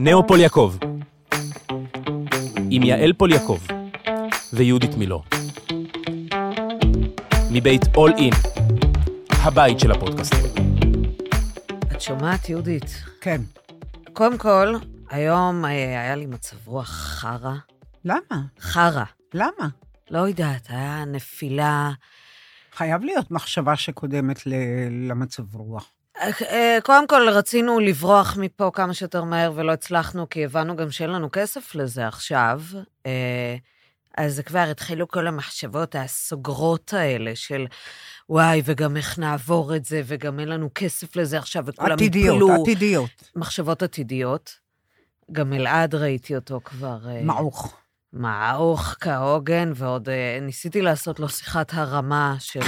נאו פוליאקוב, עם יעל פוליאקוב ויהודית מילו. מבית אול אין, הבית של הפודקאסטים. את שומעת, יהודית? כן. קודם כל, היום אה, היה לי מצב רוח חרא. למה? חרא. למה? לא יודעת, היה נפילה. חייב להיות מחשבה שקודמת ל- למצב רוח. אה, קודם כל, רצינו לברוח מפה כמה שיותר מהר ולא הצלחנו, כי הבנו גם שאין לנו כסף לזה עכשיו. אה, אז כבר התחילו כל המחשבות הסוגרות האלה של וואי, וגם איך נעבור את זה, וגם אין לנו כסף לזה עכשיו, וכולם עתידיות, יפלו. עתידיות. מחשבות עתידיות. גם אלעד ראיתי אותו כבר. אה, מעוך. מעוך כהוגן, ועוד ניסיתי לעשות לו שיחת הרמה של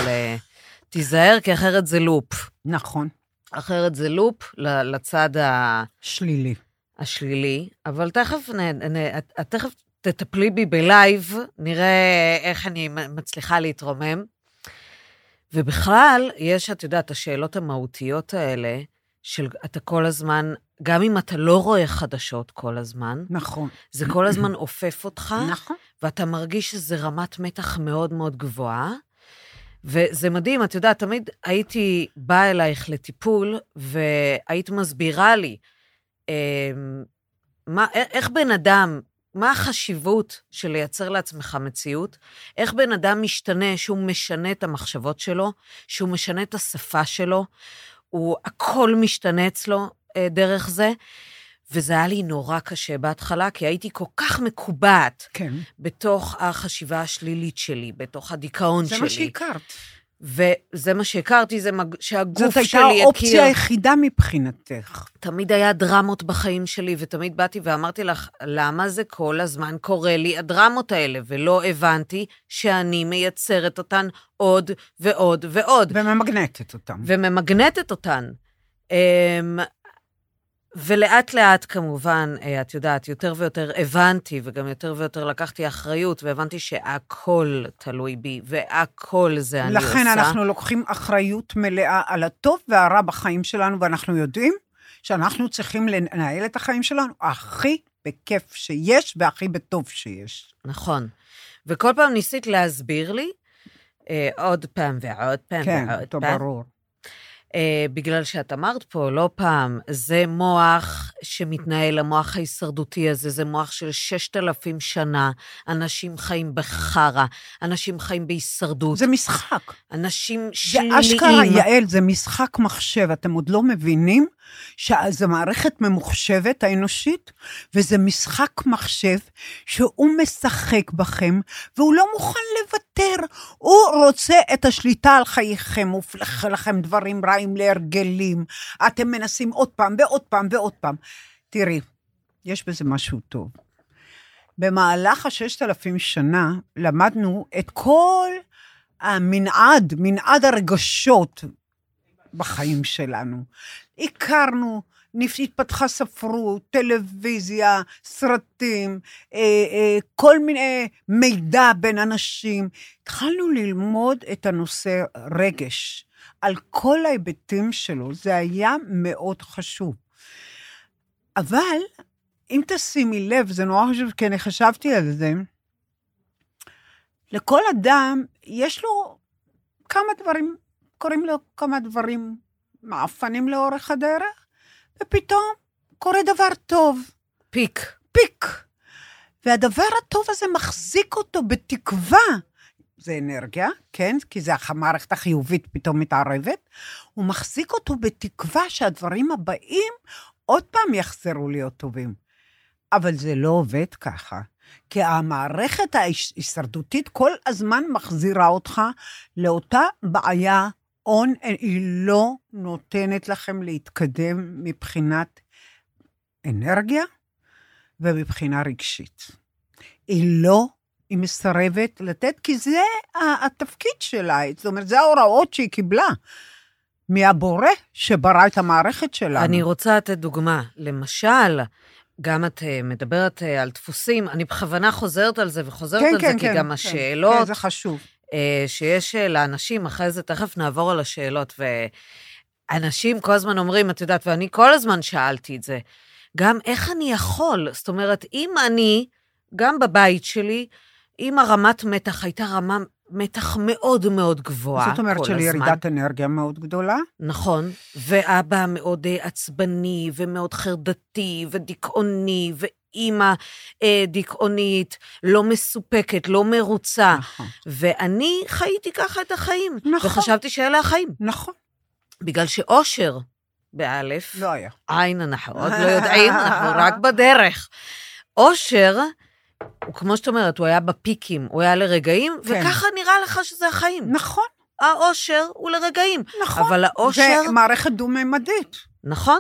תיזהר, כי אחרת זה loop. נכון. אחרת זה loop לצד ה- שלילי. השלילי, אבל תכף, נ, נ, את, תכף תטפלי בי ב live, נראה איך אני מצליחה להתרומם. ובכלל, יש, את יודעת, השאלות המהותיות האלה, של אתה כל הזמן, גם אם אתה לא רואה חדשות כל הזמן, נכון. זה כל הזמן עוטף אותך, נכון. ואתה מרגיש שזה רמת מתח מאוד מאוד גבוהה. וזה מדהים, את יודעת, תמיד הייתי באה אלייך לטיפול, והיית מסבירה לי אה, מה, איך בן אדם, מה החשיבות של לייצר לעצמך מציאות, איך בן אדם משתנה, שהוא משנה את המחשבות שלו, שהוא משנה את השפה שלו, הוא, הכל משתנה אצלו אה, דרך זה. וזה היה לי נורא קשה בהתחלה, כי הייתי כל כך מקובעת כן. בתוך החשיבה השלילית שלי, בתוך הדיכאון זה שלי. מה שהכרת. וזה מה שהכרתי, זה מג... שהגוף זאת הייתה שלי הכיר. האופציה היחידה מבחינתך. תמיד היה דרמות בחיים שלי, ותמיד באתי ואמרתי לך, למה זה כל הזמן קורה לי, הדרמות האלה? ולא הבנתי שאני מייצרת אותן עוד ועוד ועוד, וממגנטת אותם. וממגנטת אותן. ולאט לאט כמובן, אה, את יודעת, יותר ויותר הבנתי, וגם יותר ויותר לקחתי אחריות, והבנתי שהכל תלוי בי, והכל זה אני עושה. לכן אנחנו לוקחים אחריות מלאה על הטוב והרע בחיים שלנו, ואנחנו יודעים שאנחנו צריכים לנהל את החיים שלנו הכי בכיף שיש והכי בטוב שיש. נכון. וכל פעם ניסית להסביר לי, אה, עוד פעם ועוד פעם כן, ועוד פעם. ברור. אה, בגלל שאת אמרת פה לא פעם, זה מוח שמתנהל, המוח ההישרדותי הזה, זה מוח של ששת אלפים שנה. אנשים חיים בחרא, אנשים חיים בהישרדות, זה משחק. אנשים זה שליליים. אשכרה, יעל, זה משחק מחשב, אתם עוד לא מבינים שזו מערכת ממוחשבת האנושית, וזה משחק מחשב שהוא משחק בכם, והוא לא מוכן לוותר. הוא רוצה את השליטה על חייכם, הוא הופך לכם דברים רעים להרגלים. אתם מנסים עוד פעם ועוד פעם ועוד פעם. תראי, יש בזה משהו טוב. במהלך הששת אלפים שנה למדנו את כל המנעד, מנעד הרגשות בחיים שלנו. הכרנו, התפתחה ספרות, טלוויזיה, סרטים, אה, אה, כל מיני מידע בין אנשים. התחלנו ללמוד את הנושא רגש, על כל ההיבטים שלו, זה היה מאוד חשוב. אבל אם תשימי לב, זה נורא חשוב, כי אני חשבתי על זה, לכל אדם יש לו כמה דברים, קוראים לו כמה דברים מעפנים לאורך הדרך, ופתאום קורה דבר טוב, פיק. פיק. והדבר הטוב הזה מחזיק אותו בתקווה. זה אנרגיה, כן? כי זה המערכת החיובית פתאום מתערבת. הוא מחזיק אותו בתקווה שהדברים הבאים עוד פעם יחזרו להיות טובים. אבל זה לא עובד ככה. כי המערכת ההישרדותית כל הזמן מחזירה אותך לאותה בעיה הון, היא לא נותנת לכם להתקדם מבחינת אנרגיה ומבחינה רגשית. היא לא, היא מסרבת לתת, כי זה התפקיד שלה, זאת אומרת, זה ההוראות שהיא קיבלה מהבורא שברא את המערכת שלנו. אני רוצה לתת דוגמה. למשל, גם את אה, מדברת אה, על דפוסים, אני בכוונה חוזרת על זה וחוזרת כן, על כן, זה, כי כן, גם כן, השאלות כן, זה חשוב. אה, שיש אה, לאנשים, אחרי זה תכף נעבור על השאלות, ואנשים כל הזמן אומרים, את יודעת, ואני כל הזמן שאלתי את זה, גם איך אני יכול. זאת אומרת, אם אני, גם בבית שלי, אם הרמת מתח הייתה רמה מתח מאוד מאוד גבוהה כל זאת. אומרת של ירידת אנרגיה מאוד גדולה. נכון, ואבא מאוד אה, עצבני, ומאוד חרדתי, ודיכאוני, ואימא אה, דיכאונית, לא מסופקת, לא מרוצה. נכון. ואני חייתי ככה את החיים. נכון. וחשבתי שאלה החיים. נכון, בגלל שאושר, באלף, לא היה. עין, אנחנו עוד לא יודעים, אנחנו רק בדרך. אושר, הוא כמו שאת אומרת, הוא היה בפיקים, הוא היה לרגעים, כן. וככה נראה לך שזה החיים. נכון, האושר הוא לרגעים. נכון. אבל האושר, זה מערכת דו-ממדית. נכון,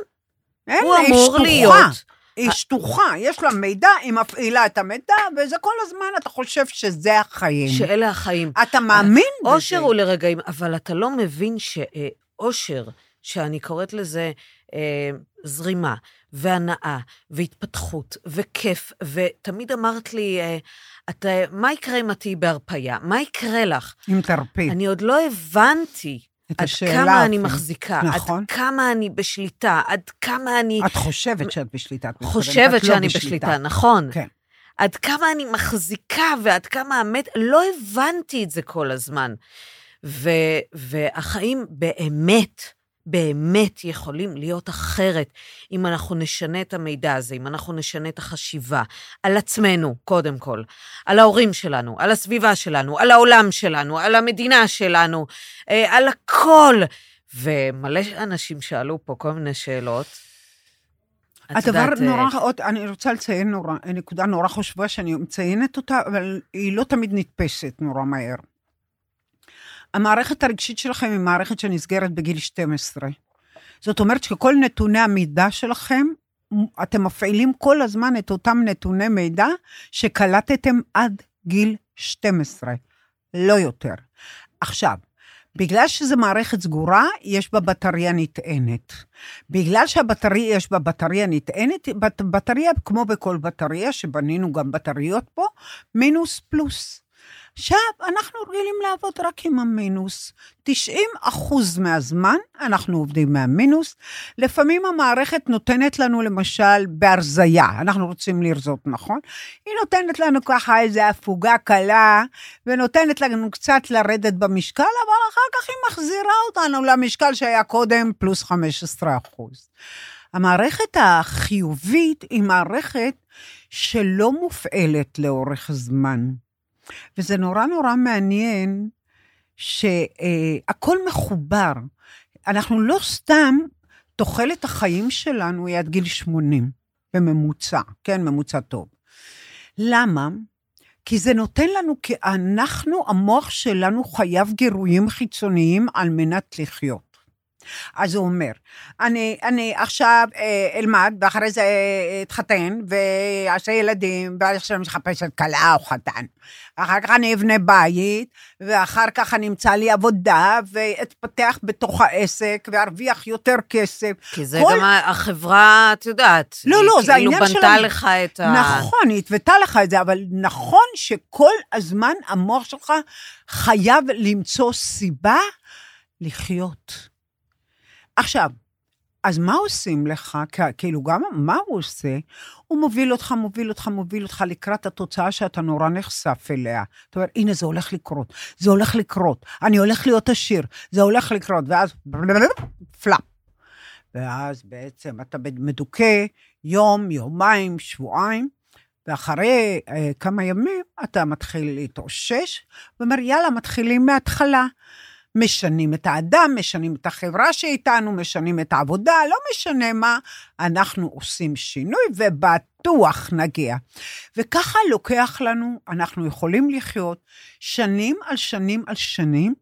אין, הוא אמור. להיות. היא שטוחה, יש לה מידע, היא מפעילה את המידע, וזה כל הזמן אתה חושב שזה החיים. שאלה החיים. אתה מאמין בזה. אושר הוא לרגעים, אבל אתה לא מבין שאושר, שאני קוראת לזה אה, זרימה, והנאה, והתפתחות, וכיף, ותמיד אמרת לי, אה, אתה, מה יקרה אם את תהיי בהרפייה? מה יקרה לך? אם תרפי. אני עוד לא הבנתי את עד השאלה כמה אני אפילו. מחזיקה, נכון. עד כמה אני בשליטה, עד כמה אני את חושבת שאת בשליטה. את חושבת לא שאני בשליטה, נכון. כן. עד כמה אני מחזיקה ועד כמה המת... לא הבנתי את זה כל הזמן. ו, והחיים באמת, באמת יכולים להיות אחרת אם אנחנו נשנה את המידע הזה, אם אנחנו נשנה את החשיבה על עצמנו, קודם כל, על ההורים שלנו, על הסביבה שלנו, על העולם שלנו, על המדינה שלנו, אה, על הכל. ומלא אנשים שאלו פה כל מיני שאלות. את הדבר יודעת, אה, נורא, עוד, אני רוצה לציין נורא, נקודה נורא חשובה שאני מציינת אותה, אבל היא לא תמיד נתפסת נורא מהר. המערכת הרגשית שלכם היא מערכת שנסגרת בגיל 12. זאת אומרת שכל נתוני המידע שלכם, אתם מפעילים כל הזמן את אותם נתוני מידע שקלטתם עד גיל 12, לא יותר. עכשיו, בגלל שזו מערכת סגורה, יש בה בטריה נטענת. בגלל שהבטריה, יש בה בטריה נטענת, בט- בטריה, כמו בכל בטריה, שבנינו גם בטריות פה, מינוס פלוס. עכשיו, אנחנו רגילים לעבוד רק עם המינוס. 90 אחוז מהזמן אנחנו עובדים מהמינוס. לפעמים המערכת נותנת לנו, למשל, בהרזייה, אנחנו רוצים לרזות, נכון? היא נותנת לנו ככה איזו הפוגה קלה, ונותנת לנו קצת לרדת במשקל, אבל אחר כך היא מחזירה אותנו למשקל שהיה קודם, פלוס 15 אחוז. המערכת החיובית היא מערכת שלא מופעלת לאורך זמן. וזה נורא נורא מעניין שהכל מחובר. אנחנו לא סתם, תוחלת החיים שלנו היא עד גיל 80, בממוצע, כן, ממוצע טוב. למה? כי זה נותן לנו, כי אנחנו, המוח שלנו חייב גירויים חיצוניים על מנת לחיות. אז הוא אומר, אני, אני עכשיו אה, אלמד, ואחרי זה אה, אתחתן, ואעשה ילדים, ועכשיו אני מחפשת כלה או חתן. אחר כך אני אבנה בית, ואחר כך אני אמצא לי עבודה, ואתפתח בתוך העסק, וארוויח יותר כסף. כי זה כל- גם החברה, את יודעת. לא, לא, זה כאילו בנתה לך את ה... נכון, היא התוותה לך את זה, אבל נכון שכל הזמן המוח שלך חייב למצוא סיבה לחיות. עכשיו, אז מה עושים לך? כאילו, גם מה הוא עושה? הוא מוביל אותך, מוביל אותך, מוביל אותך לקראת התוצאה שאתה נורא נחשף אליה. אתה אומר, הנה, זה הולך לקרות, זה הולך לקרות, אני הולך להיות עשיר, זה הולך לקרות, ואז פלאפ. ואז בעצם אתה מדוכא יום, יומיים, שבועיים, ואחרי אה, כמה ימים אתה מתחיל להתאושש, ואומר, יאללה, מתחילים מההתחלה. משנים את האדם, משנים את החברה שאיתנו, משנים את העבודה, לא משנה מה, אנחנו עושים שינוי ובטוח נגיע. וככה לוקח לנו, אנחנו יכולים לחיות שנים על שנים על שנים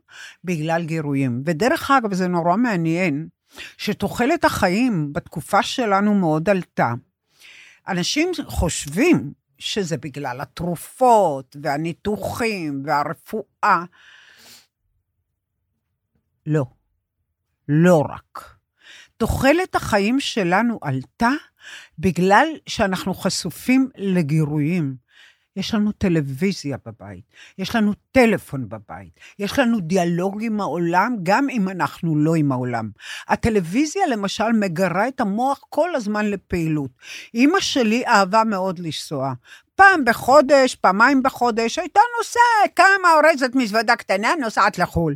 בגלל גירויים. ודרך אגב, זה נורא מעניין, שתוחלת החיים בתקופה שלנו מאוד עלתה. אנשים חושבים שזה בגלל התרופות והניתוחים והרפואה. לא, לא רק. תוחלת החיים שלנו עלתה בגלל שאנחנו חשופים לגירויים. יש לנו טלוויזיה בבית, יש לנו טלפון בבית, יש לנו דיאלוג עם העולם, גם אם אנחנו לא עם העולם. הטלוויזיה, למשל, מגרה את המוח כל הזמן לפעילות. אימא שלי אהבה מאוד לנסוע. פעם בחודש, פעמיים בחודש, הייתה נוסעת, קמה, אורזת מזוודה קטנה, נוסעת לחו"ל.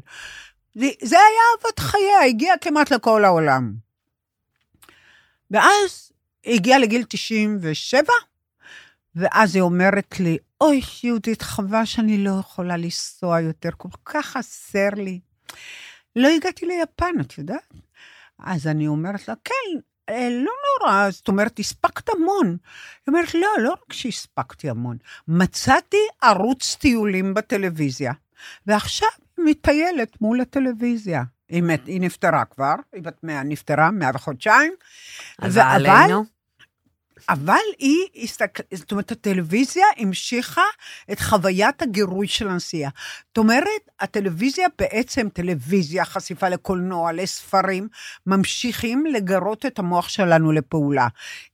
זה היה אהבת חייה, הגיעה כמעט לכל העולם. ואז היא הגיעה לגיל 97, ואז היא אומרת לי, אוי, יהודית, חבל שאני לא יכולה לנסוע יותר, כל כך חסר לי. לא הגעתי ליפן, את יודעת? אז אני אומרת לה, כן, אה, לא נורא, זאת אומרת, הספקת המון. היא אומרת, לא, לא רק שהספקתי המון, מצאתי ערוץ טיולים בטלוויזיה, ועכשיו היא מטיילת מול הטלוויזיה. היא, מת, היא נפטרה כבר, היא בת מאה, נפטרה, מאה וחודשיים. ו- עלינו. אבל היא, הסתכל... זאת אומרת, הטלוויזיה המשיכה את חוויית הגירוי של הנסיעה. זאת אומרת, הטלוויזיה בעצם, טלוויזיה, חשיפה לקולנוע, לספרים, ממשיכים לגרות את המוח שלנו לפעולה.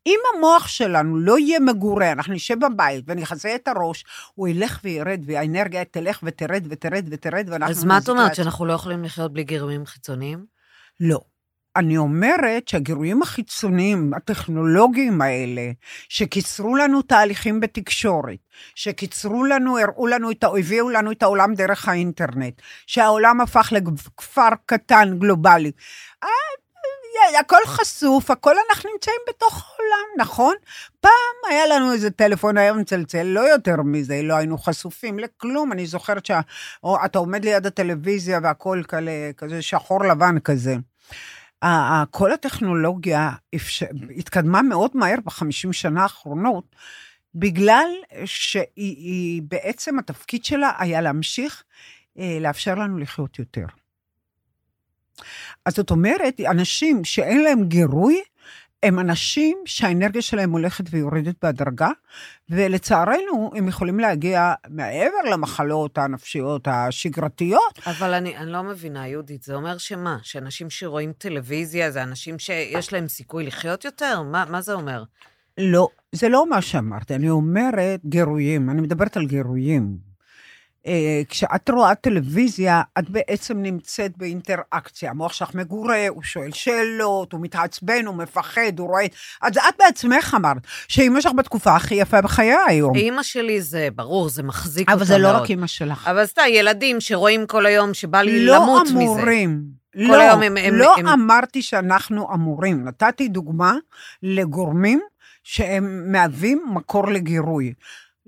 אם המוח שלנו לא יהיה מגורה, אנחנו נשב בבית ונכסה את הראש, הוא ילך וירד, והאנרגיה תלך ותרד ותרד ותרד, ואנחנו... אז מה את אומרת. שאנחנו לא יכולים לחיות בלי גירויים חיצוניים? לא. אני אומרת שהגירויים החיצוניים, הטכנולוגיים האלה, שקיצרו לנו תהליכים בתקשורת, שקיצרו לנו, הראו לנו את, הביאו לנו את העולם דרך האינטרנט, שהעולם הפך לכפר קטן גלובלי. אה, הכל חשוף, הכל אנחנו נמצאים בתוך העולם, נכון? פעם היה לנו איזה טלפון היום מצלצל, לא יותר מזה, לא היינו חשופים לכלום. אני זוכרת שאתה עומד ליד הטלוויזיה והכל כזה שחור לבן כזה. כל הטכנולוגיה התקדמה מאוד מהר בחמישים שנה האחרונות, בגלל שהיא היא, בעצם התפקיד שלה היה להמשיך אה, לאפשר לנו לחיות יותר. אז זאת אומרת, אנשים שאין להם גירוי, הם אנשים שהאנרגיה שלהם הולכת ויורדת בהדרגה, ולצערנו, הם יכולים להגיע מעבר למחלות הנפשיות השגרתיות, אבל אני, אני לא מבינה, יהודית, זה אומר שמה? שאנשים שרואים טלוויזיה זה אנשים שיש להם סיכוי לחיות יותר? מה, מה זה אומר? לא, זה לא מה שאמרתי, אני אומרת גירויים, אני מדברת על גירויים. אה, כשאת רואה טלוויזיה, את בעצם נמצאת באינטראקציה. המוח שלך מגורה, הוא שואל שאלות, הוא מתעצבן, הוא מפחד, הוא רואה... אז את בעצמך אמרת שאימא שלך בתקופה הכי יפה בחייה היום. אימא שלי זה, ברור, זה מחזיק אבל אותה זה לא מאוד. רק אימא שלך. אבל סתם, ילדים שרואים כל היום שבא לי לא למות מזה. אמורים. כל לא, היום הם- הם- לא הם- אמרתי שאנחנו אמורים. נתתי דוגמה לגורמים שהם מהווים מקור לגירוי.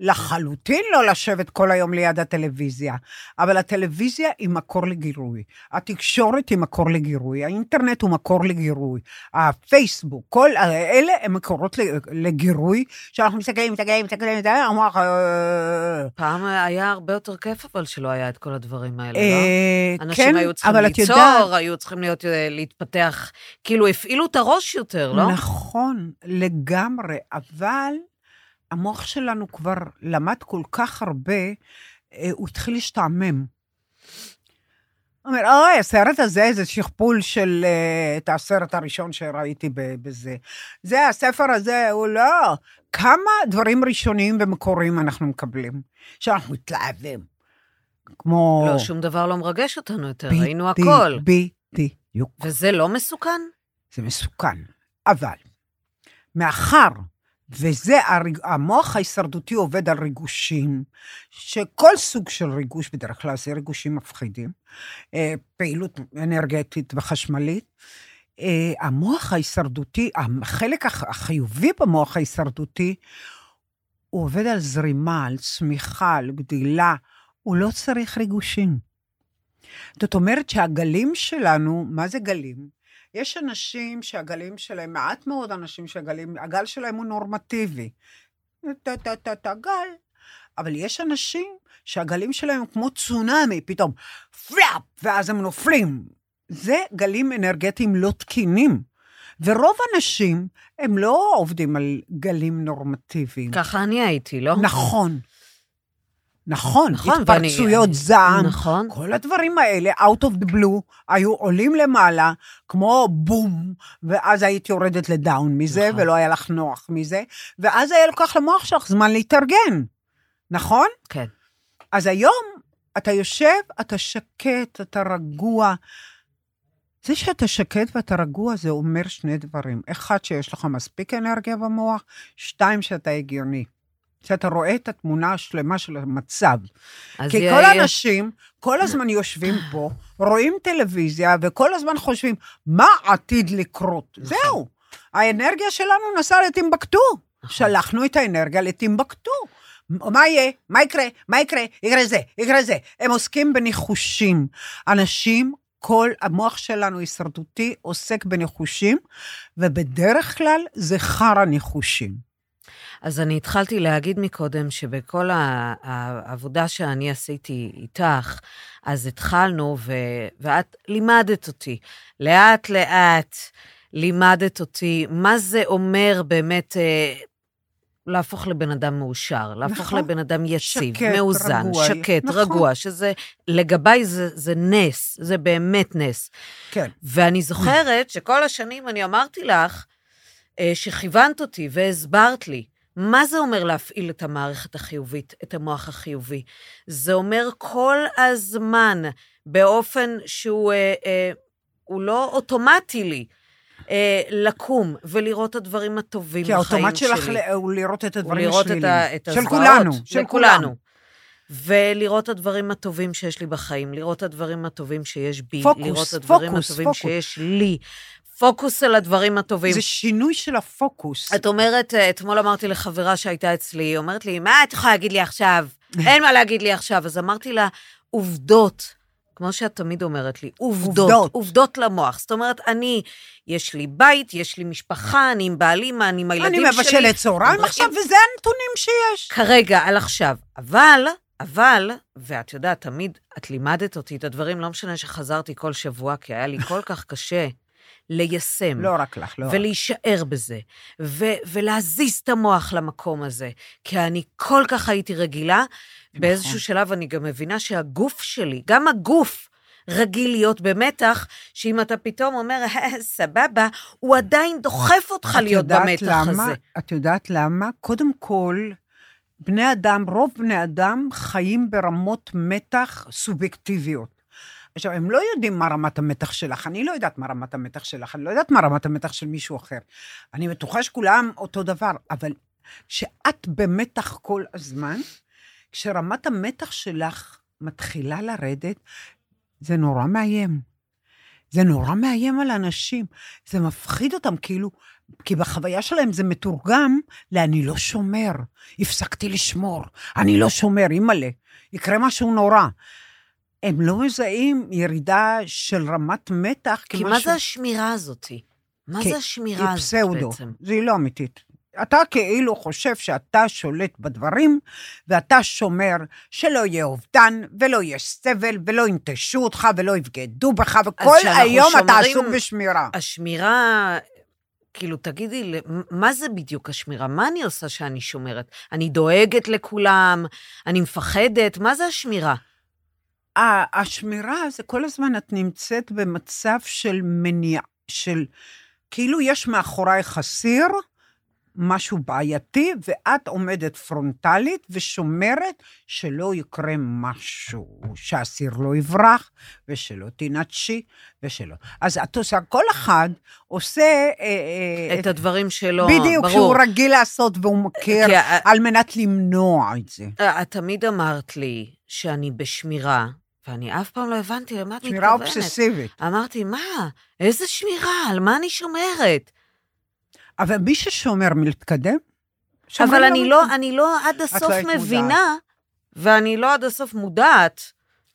לחלוטין לא לשבת כל היום ליד הטלוויזיה, אבל הטלוויזיה היא מקור לגירוי, התקשורת היא מקור לגירוי, האינטרנט הוא מקור לגירוי, הפייסבוק, כל אלה הם מקורות לגירוי, שאנחנו מסתכלים, מסתכלים, מסתכלים, מסתכלים, המוח... אה, פעם היה הרבה יותר כיף, אבל שלא היה את כל הדברים האלה, לא? אה, אנשים כן, היו צריכים אבל את ליצור, יודעת- היו צריכים להיות, אה, להתפתח, כאילו הפעילו את הראש יותר, לא? נכון, לגמרי, אבל המוח שלנו כבר למד כל כך הרבה, אה, הוא התחיל להשתעמם. הוא אומר, אוי, הסרט הזה זה שכפול של אה, את הסרט הראשון שראיתי בזה. זה, הספר הזה, הוא לא. כמה דברים ראשוניים ומקוריים אנחנו מקבלים, שאנחנו מתלהבים. כמו... לא, שום דבר לא מרגש אותנו יותר, ב- ראינו ב- הכל. בדיוק. וזה לא מסוכן? זה מסוכן. אבל, מאחר וזה, המוח ההישרדותי עובד על ריגושים, שכל סוג של ריגוש בדרך כלל זה ריגושים מפחידים, אה, פעילות אנרגטית וחשמלית. אה, המוח ההישרדותי, החלק הח- החיובי במוח ההישרדותי, הוא עובד על זרימה, על צמיחה, על גדילה, הוא לא צריך ריגושים. זאת אומרת שהגלים שלנו, מה זה גלים? יש אנשים שהגלים שלהם, מעט מאוד אנשים שהגלים, הגל שלהם הוא נורמטיבי. טה-טה-טה-טה, גל. אבל יש אנשים שהגלים שלהם הם כמו צונאמי, פתאום פלאפ, ואז הם נופלים. זה גלים אנרגטיים לא תקינים. ורוב האנשים, הם לא עובדים על גלים נורמטיביים. ככה אני הייתי, לא? נכון. נכון, נכון, ואני- התפרצויות אני- זעם, נכון. כל הדברים האלה, out of the blue, היו עולים למעלה, כמו בום, ואז היית יורדת לדאון מזה, נכון. ולא היה לך נוח מזה, ואז היה לוקח למוח שלך זמן להתארגן. נכון? כן. אז היום אתה יושב, אתה שקט, אתה רגוע. זה שאתה שקט ואתה רגוע, זה אומר שני דברים. אחד, שיש לך מספיק אנרגיה במוח, שתיים, שאתה הגיוני. שאתה רואה את התמונה השלמה של המצב. כי יה- כל האנשים כל הזמן יושבים פה, רואים טלוויזיה, וכל הזמן חושבים, מה עתיד לקרות? נכון. זהו. האנרגיה שלנו נסעה לטימבקטו. נכון. שלחנו את האנרגיה לטימבקטו. מה יהיה? מה יקרה? מה יקרה? יקרה זה, יקרה זה. הם עוסקים בניחושים. אנשים, כל המוח שלנו הישרדותי עוסק בניחושים, ובדרך כלל זה חרא ניחושים. אז אני התחלתי להגיד מקודם שבכל העבודה שאני עשיתי איתך, אז התחלנו, ו... ואת לימדת אותי, לאט-לאט לימדת אותי מה זה אומר באמת אה, להפוך לבן אדם מאושר, להפוך נכון. לבן אדם יציב, שקט, מאוזן, רגוע. שקט, נכון. רגוע, שזה, לגביי זה, זה נס, זה באמת נס. כן. ואני זוכרת שכל השנים אני אמרתי לך, אה, שכיוונת אותי והסברת לי, מה זה אומר להפעיל את המערכת החיובית, את המוח החיובי? זה אומר כל הזמן, באופן שהוא אה, אה, הוא לא אוטומטי לי, אה, לקום ולראות את הדברים הטובים כי בחיים האוטומט שלך שלי. ל- הוא לראות את הדברים ולראות את, השליליים. ה, את של. כולנו, של. כולנו. ולראות את הדברים הטובים שיש לי בחיים, לראות את הדברים הטובים שיש בי, פוקוס, לראות את הדברים פוקוס, הטובים פוקוס. שיש לי. פוקוס על הדברים הטובים. זה שינוי של הפוקוס. את אומרת, אה, אתמול אמרתי לחברה שהייתה אצלי, היא אומרת לי, מה את יכולה להגיד לי עכשיו? אין מה להגיד לי עכשיו. אז אמרתי לה, עובדות. כמו שאת תמיד אומרת לי, עובדות, עובדות. עובדות, למוח. זאת אומרת, אני, יש לי בית, יש לי משפחה, אני עם בעלי, מה, אני עם הילדים אני שלי. מבשלת צהריים עכשיו, וזה הנתונים שיש. כרגע, על עכשיו. אבל, אבל, ואת יודעת, תמיד את לימדת אותי את הדברים, לא משנה שחזרתי כל שבוע, כי היה לי כל כך קשה ליישם. לא רק לך, לא רק. ולהישאר בזה, ו- ולהזיז את המוח למקום הזה. כי אני כל כך הייתי רגילה, נכון. באיזשהו שלב אני גם מבינה שהגוף שלי, גם הגוף, רגיל להיות במתח, שאם אתה פתאום אומר, "אה, סבבה, הוא עדיין דוחף אותך להיות במתח למה? הזה. את יודעת למה? קודם כל, בני אדם, רוב בני אדם חיים ברמות מתח סובייקטיביות. עכשיו, הם לא יודעים מה רמת המתח שלך, אני לא יודעת מה רמת המתח שלך, אני לא יודעת מה רמת המתח של מישהו אחר. אני בטוחה שכולם אותו דבר, אבל כשאת במתח כל הזמן, כשרמת המתח שלך מתחילה לרדת, זה נורא מאיים. זה נורא מאיים על אנשים. זה מפחיד אותם, כאילו, כי בחוויה שלהם זה מתורגם ל"אני לא שומר". הפסקתי לשמור, אני לא שומר, אימא'לה, יקרה משהו נורא. הם לא מזהים ירידה של רמת מתח כי מה זה השמירה הזאתי? מה כי זה השמירה היא הזאת פסאודו, בעצם? זה לא אמיתית. אתה כאילו חושב שאתה שולט בדברים, ואתה שומר שלא יהיה אובדן, ולא יהיה סבל, ולא ינטשו אותך, ולא יבגדו בך, וכל היום אתה עסוק בשמירה. השמירה, כאילו, תגידי, מה זה בדיוק השמירה? מה אני עושה שאני שומרת? אני דואגת לכולם? אני מפחדת? מה זה השמירה? השמירה זה כל הזמן את נמצאת במצב של מניע, של כאילו יש מאחורייך הסיר, משהו בעייתי, ואת עומדת פרונטלית ושומרת שלא יקרה משהו, שהסיר לא יברח, ושלא תנטשי, ושלא. אז את עושה, כל אחד עושה... אה, אה, את הדברים שלו, בדיוק, שהוא ברור. רגיל לעשות והוא מכיר, כי על מנת למנוע את זה. את תמיד אמרת לי שאני בשמירה, ואני אף פעם לא הבנתי למה את שמירה מתכוונת. אובססיבית. אמרתי, מה? איזה שמירה? על מה אני שומרת? אבל מי ששומר מלהתקדם, אבל אני לא. אני לא עד הסוף לא היית מודעת. מבינה, ואני לא עד הסוף מודעת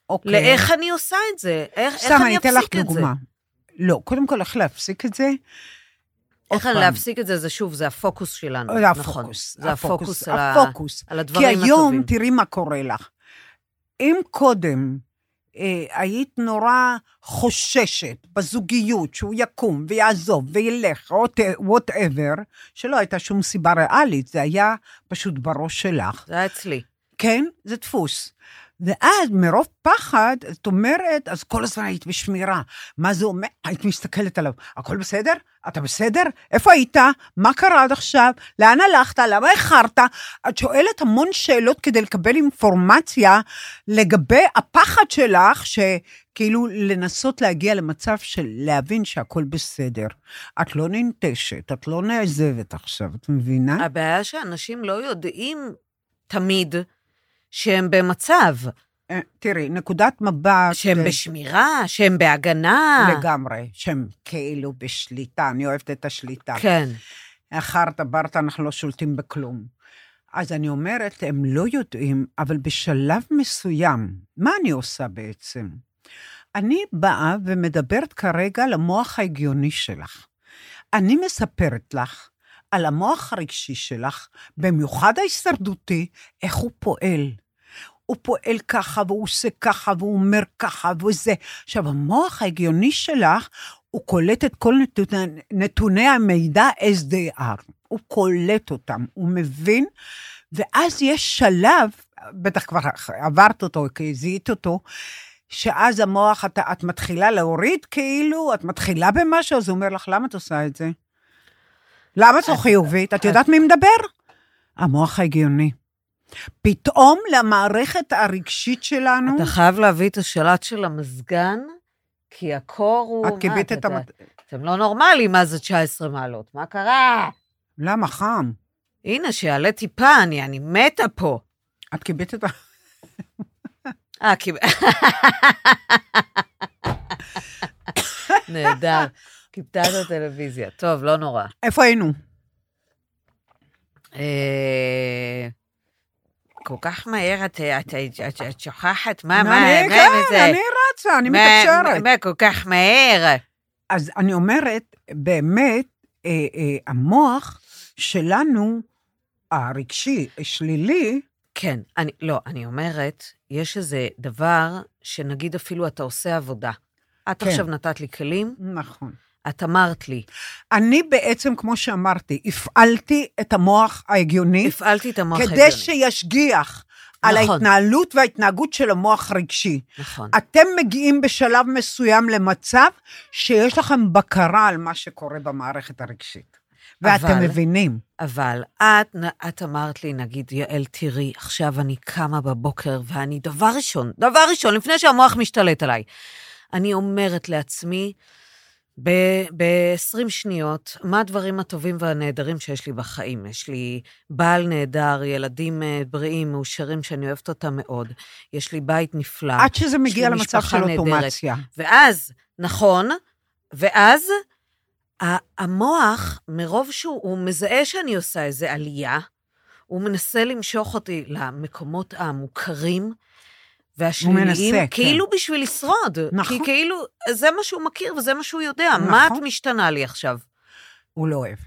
אוקיי. לאיך אני עושה את זה. איך, איך סתם, אני אני אתן לך אפסיק את זה? דוגמה. לא, קודם כל, איך להפסיק את זה? איך אני. להפסיק את זה, זה שוב, זה הפוקוס שלנו. זה נכון. הפוקוס. זה הפוקוס על ה- הפוקוס. על כי הדברים היום, הטובים. תראי מה קורה לך. אם קודם אה, היית נורא חוששת בזוגיות שהוא יקום ויעזוב וילך, whatever, שלא הייתה שום סיבה ריאלית, זה היה פשוט בראש שלך. זה היה אצלי. כן, זה דפוס. ואז מרוב פחד, את אומרת, אז כל הזמן היית בשמירה. מה זה אומר? היית מסתכלת עליו, הכל בסדר? אתה בסדר? איפה היית? מה קרה עד עכשיו? לאן הלכת? למה איחרת? את שואלת המון שאלות כדי לקבל אינפורמציה לגבי הפחד שלך, שכאילו לנסות להגיע למצב של להבין שהכל בסדר. את לא ננטשת, את לא נעזבת עכשיו, את מבינה? הבעיה שאנשים לא יודעים תמיד שהם במצב, אה, תראי, נקודת מבט... שהם אה, בשמירה, שהם בהגנה. לגמרי, שהם כאילו בשליטה, אני אוהבת את השליטה. כן. אחרת ברטה, אנחנו לא שולטים בכלום. אז אני אומרת, הם לא יודעים, אבל בשלב מסוים, מה אני עושה בעצם? אני באה ומדברת כרגע למוח ההגיוני שלך. אני מספרת לך על המוח הרגשי שלך, במיוחד ההישרדותי, איך הוא פועל. הוא פועל ככה, והוא עושה ככה, והוא אומר ככה, וזה. עכשיו, המוח ההגיוני שלך, הוא קולט את כל נתוני, נתוני המידע as they are. הוא קולט אותם, הוא מבין, ואז יש שלב, בטח כבר עברת אותו, כי זיהית אותו, שאז המוח, את, את מתחילה להוריד כאילו, את מתחילה במשהו, אז הוא אומר לך, למה את עושה את זה? למה את לא חיובית? את יודעת מי מדבר? המוח ההגיוני. פתאום למערכת הרגשית שלנו... אתה חייב להביא את השלט של המזגן, כי הקור הוא... את מה, את המת... אתם לא נורמלים, מה זה 19 מעלות? מה קרה? למה חם? הנה, שיעלה טיפה, אני, אני מתה פה. את כיבית את ה... אה, כי... נהדר. כיבתה את הטלוויזיה. טוב, לא נורא. איפה היינו? כל כך מהר את, את, את, את, את שוכחת? מה, מה, מה כן, זה? אני רצה, אני מה- מתקשרת. מה, כל כך מהר? אז אני אומרת, באמת, אה, אה, המוח שלנו, הרגשי, שלילי, כן, אני, לא, אני אומרת, יש איזה דבר שנגיד אפילו אתה עושה עבודה. את כן. עכשיו נתת לי כלים, נכון. את אמרת לי, אני בעצם, כמו שאמרתי, הפעלתי את המוח ההגיוני, הפעלתי את המוח כדי ההגיוני. שישגיח על נכון. ההתנהלות וההתנהגות של המוח הרגשי. נכון. אתם מגיעים בשלב מסוים למצב שיש לכם בקרה על מה שקורה במערכת הרגשית. ואתם אבל- מבינים. אבל את, את אמרת לי, נגיד, יעל, תראי, עכשיו אני קמה בבוקר ואני, דבר ראשון, דבר ראשון, לפני שהמוח משתלט עליי, אני אומרת לעצמי, ב-20 שניות, מה הדברים הטובים והנהדרים שיש לי בחיים? יש לי בעל נהדר, ילדים אה, בריאים, מאושרים, שאני אוהבת אותם מאוד. יש לי בית נפלא. עד שזה מגיע למצב של. אוטומציה. ואז, נכון, ואז המוח, מרוב שהוא הוא מזהה שאני עושה איזו עלייה, הוא מנסה למשוך אותי למקומות המוכרים והשליליים, מנסה, כן. כאילו בשביל לשרוד. נכון. כי כאילו, זה מה שהוא מכיר וזה מה שהוא יודע. נכון. מה את משתנה לי עכשיו? הוא לא אוהב.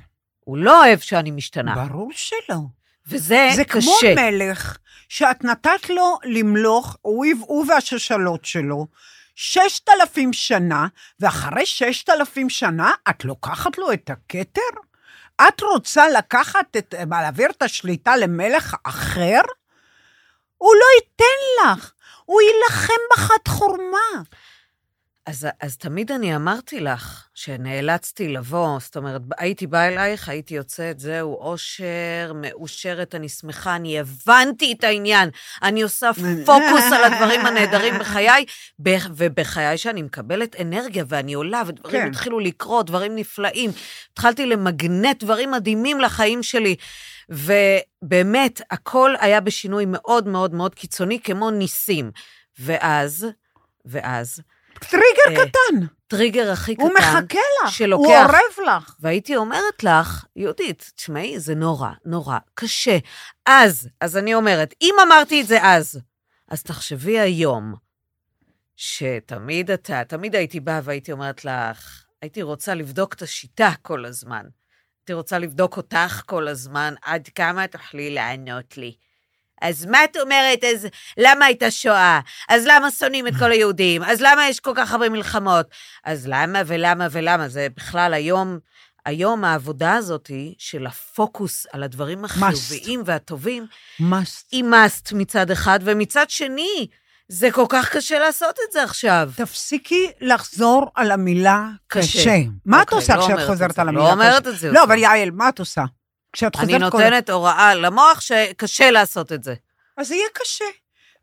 הוא לא אוהב שאני משתנה, ברור שלא. וזה זה קשה. כמו מלך שאת נתת לו למלוך, הוא והשושלות שלו, ששת אלפים שנה, ואחרי ששת אלפים שנה את לוקחת לו את הכתר? את רוצה לקחת את, להעביר את השליטה למלך אחר? הוא לא ייתן לך, הוא יילחם בחת חורמה. אז, אז תמיד אני אמרתי לך שנאלצתי לבוא, זאת אומרת, הייתי באה אלייך, הייתי יוצאת, זהו, אושר, מאושרת, אני שמחה, אני הבנתי את העניין. אני עושה פוקוס על הדברים הנהדרים בחיי, ובחיי שאני מקבלת אנרגיה, ואני עולה, ודברים כן. התחילו לקרות, דברים נפלאים. התחלתי למגנט דברים מדהימים לחיים שלי. ובאמת, הכל היה בשינוי מאוד מאוד מאוד קיצוני, כמו ניסים. ואז, ואז, טריגר אה, קטן, טריגר הכי קטן, הוא מחכה לך, שלוקח- הוא אורב לך. והייתי אומרת לך, יהודית, תשמעי, זה נורא, נורא קשה. אז, אז אני אומרת, אם אמרתי את זה אז, אז תחשבי היום, שתמיד אתה, תמיד הייתי באה והייתי אומרת לך, הייתי רוצה לבדוק את השיטה כל הזמן. הייתי רוצה לבדוק אותך כל הזמן, עד כמה תוכלי לענות לי. אז מה את אומרת, אז למה הייתה שואה? אז למה שונאים את כל היהודים? אז למה יש כל כך הרבה מלחמות? אז למה ולמה ולמה? זה בכלל היום, היום העבודה הזאת של הפוקוס על הדברים החיוביים והטובים, must. היא must מצד אחד, ומצד שני, זה כל כך קשה לעשות את זה עכשיו. תפסיקי לחזור על המילה קשה. קשה. מה את אוקיי, עושה לא כשאת חוזרת על לא המילה קשה? אומרת את זה לא, יותר. אבל יעל, מה את עושה? כשאת חוזרת אני כל... נותנת הוראה למוח שקשה לעשות את זה. אז זה יהיה קשה.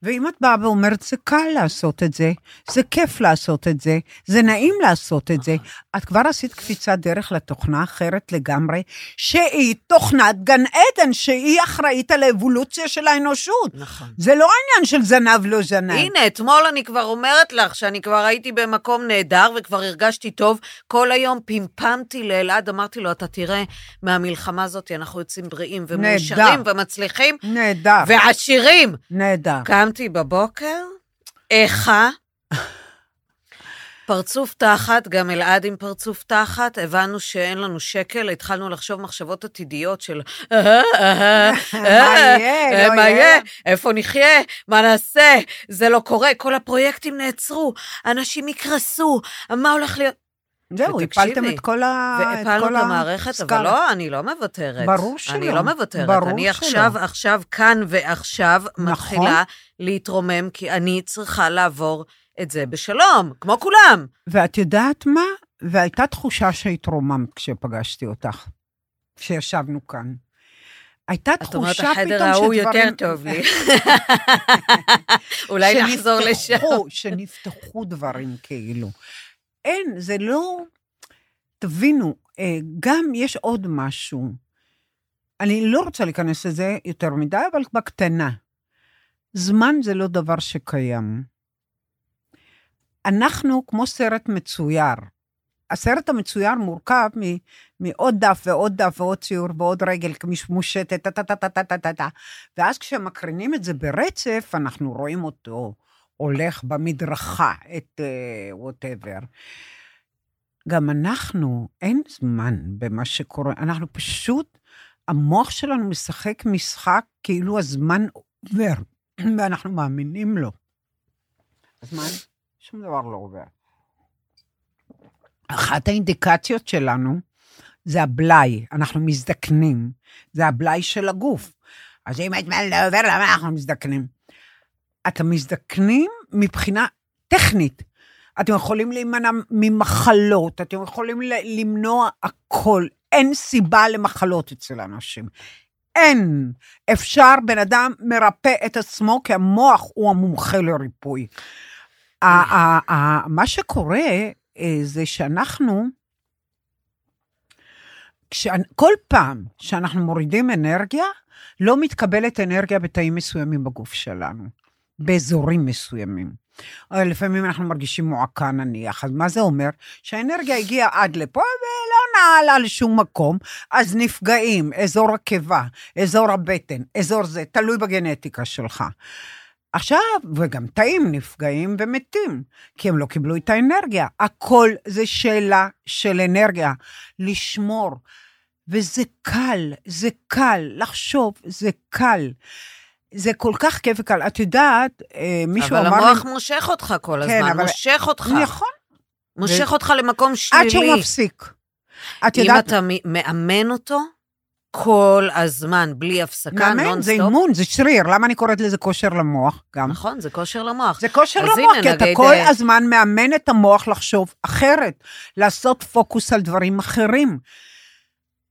ואם את באה ואומרת, זה קל לעשות את זה, זה כיף לעשות את זה, זה נעים לעשות את זה, את כבר עשית קפיצת דרך לתוכנה אחרת לגמרי, שהיא תוכנת גן עדן, שהיא אחראית על האבולוציה של האנושות. נכון. זה לא העניין של זנב לא זנב. הנה, אתמול אני כבר אומרת לך שאני כבר הייתי במקום נהדר וכבר הרגשתי טוב. כל היום פמפמתי לאלעד, אמרתי לו, אתה תראה, מהמלחמה הזאת אנחנו יוצאים בריאים ומאושרים. ומצליחים נהדר, ועשירים. נהדר. קמתי בבוקר, איכה, פרצוף תחת, גם אלעד עם פרצוף תחת, הבנו שאין לנו שקל, התחלנו לחשוב מחשבות עתידיות של "אה, אה, מה יהיה, לא מה יהיה?" יהיה, איפה נחיה, מה נעשה, זה לא קורה, כל הפרויקטים נעצרו, אנשים יקרסו, מה הולך להיות? זהו, הפלתם את כל ה... והפלנו את המערכת, אבל. לא, אני לא מוותרת. ברור שלא. אני לא מוותרת. ברור אני שלא. עכשיו, עכשיו, כאן ועכשיו, נכון. מתחילה להתרומם, כי אני צריכה לעבור את זה בשלום, כמו כולם. ואת יודעת מה? והייתה תחושה שהתרוממת כשפגשתי אותך, כשישבנו כאן. הייתה את אומרת, תחושה החדר פתאום ההוא שדברים... יותר טוב לי. אולי נחזור לשם. שנפתחו, שנפתחו דברים כאילו. אין, זה לא... תבינו, אה, גם יש עוד משהו. אני לא רוצה להיכנס לזה יותר מדי, אבל בקטנה. זמן זה לא דבר שקיים. אנחנו כמו סרט מצויר. הסרט המצויר מורכב מ- מעוד דף ועוד דף ועוד ציור ועוד רגל מושטת, טה-טה-טה-טה-טה-טה. ואז כשמקרינים את זה ברצף, אנחנו רואים אותו הולך במדרכה, את ווטאבר. Uh, גם אנחנו, אין זמן במה שקורה, אנחנו פשוט, המוח שלנו משחק משחק כאילו הזמן עובר, ואנחנו מאמינים לו. הזמן, שום דבר לא עובר. אחת האינדיקציות שלנו זה הבלאי, אנחנו מזדקנים, זה הבלאי של הגוף. אז אם הזמן לא עובר, למה אנחנו מזדקנים? אתם מזדקנים מבחינה טכנית. אתם יכולים להימנע ממחלות, אתם יכולים למנוע הכל. אין סיבה למחלות אצל אנשים. אין. אפשר, בן אדם מרפא את עצמו, כי המוח הוא המומחה לריפוי. מה שקורה אה, זה שאנחנו, כל פעם שאנחנו מורידים אנרגיה, לא מתקבלת אנרגיה בתאים מסוימים בגוף שלנו, באזורים מסוימים. או לפעמים אנחנו מרגישים מועקה נניח, אז מה זה אומר? שהאנרגיה הגיעה עד לפה ולא נעלה לשום מקום, אז נפגעים, אזור הקיבה, אזור הבטן, אזור זה, תלוי בגנטיקה שלך. עכשיו, וגם תאים נפגעים ומתים, כי הם לא קיבלו את האנרגיה. הכל זה שאלה של אנרגיה. לשמור. וזה קל, זה קל, לחשוב, זה קל. זה כל כך כיף וקל. את יודעת, אה, מישהו אבל אמר לי... המוח מושך אותך כל כן, הזמן, אבל- מושך אותך. נכון, מושך ו- אותך למקום שלילי. עד שהוא מפסיק. את אם יודעת, אתה מ- מאמן אותו כל הזמן, בלי הפסקה, מאמן, זה נונסטופ. אימון, זה שריר. למה אני קוראת לזה כושר למוח גם? נכון, זה כושר למוח. זה כושר למוח, הנה, כי אתה כל אה, הזמן מאמן את המוח לחשוב אחרת, לעשות פוקוס על דברים אחרים.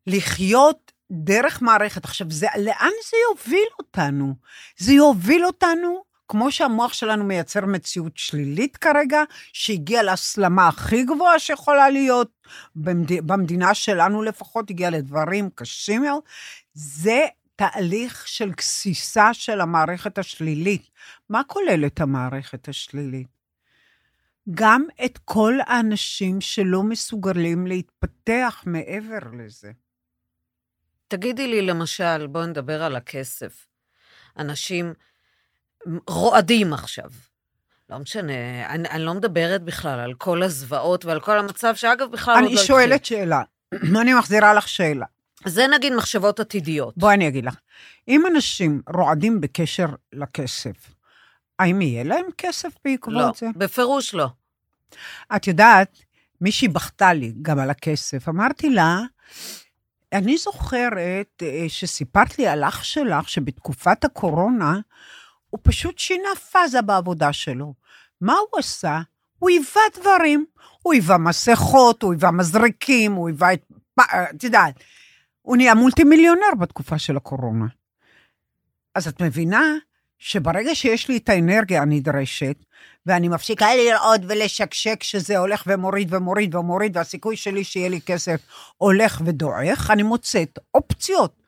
לחיות דרך מערכת. עכשיו, זה, לאן זה יוביל אותנו? זה יוביל אותנו, כמו שהמוח שלנו מייצר מציאות שלילית כרגע, שהגיעה להסלמה הכי גבוהה שיכולה להיות, במד... במדינה שלנו לפחות, הגיעה לדברים קשים מאוד, זה תהליך של גסיסה של המערכת השלילית. מה כוללת המערכת השלילית? גם את כל האנשים שלא מסוגלים להתפתח מעבר לזה. תגידי לי, למשל, בואי נדבר על הכסף. אנשים רועדים עכשיו. לא משנה, אני, אני לא מדברת בכלל על כל הזוועות ועל כל המצב, שאגב, בכלל עוד לא אני. שואלת שאלה, אני מחזירה לך שאלה. זה נגיד מחשבות עתידיות. בואי אני אגיד לך. אם אנשים רועדים בקשר לכסף, האם יהיה להם כסף בעקבות לא, זה? בפירוש לא. את יודעת, מישהי בכתה לי גם על הכסף. אמרתי לה, אני זוכרת אה, שסיפרת לי על אח שלך, שבתקופת הקורונה, הוא פשוט שינה פאזה בעבודה שלו. מה הוא עשה? הוא היווה דברים. הוא היווה מסכות, הוא היווה מזרקים, הוא היווה את... את יודעת, הוא נהיה מולטי מיליונר בתקופה של הקורונה. אז את מבינה שברגע שיש לי את האנרגיה הנדרשת, ואני מפסיקה לראות ולשקשק שזה הולך ומוריד ומוריד ומוריד, והסיכוי שלי שיהיה לי כסף הולך ודועך, אני מוצאת אופציות.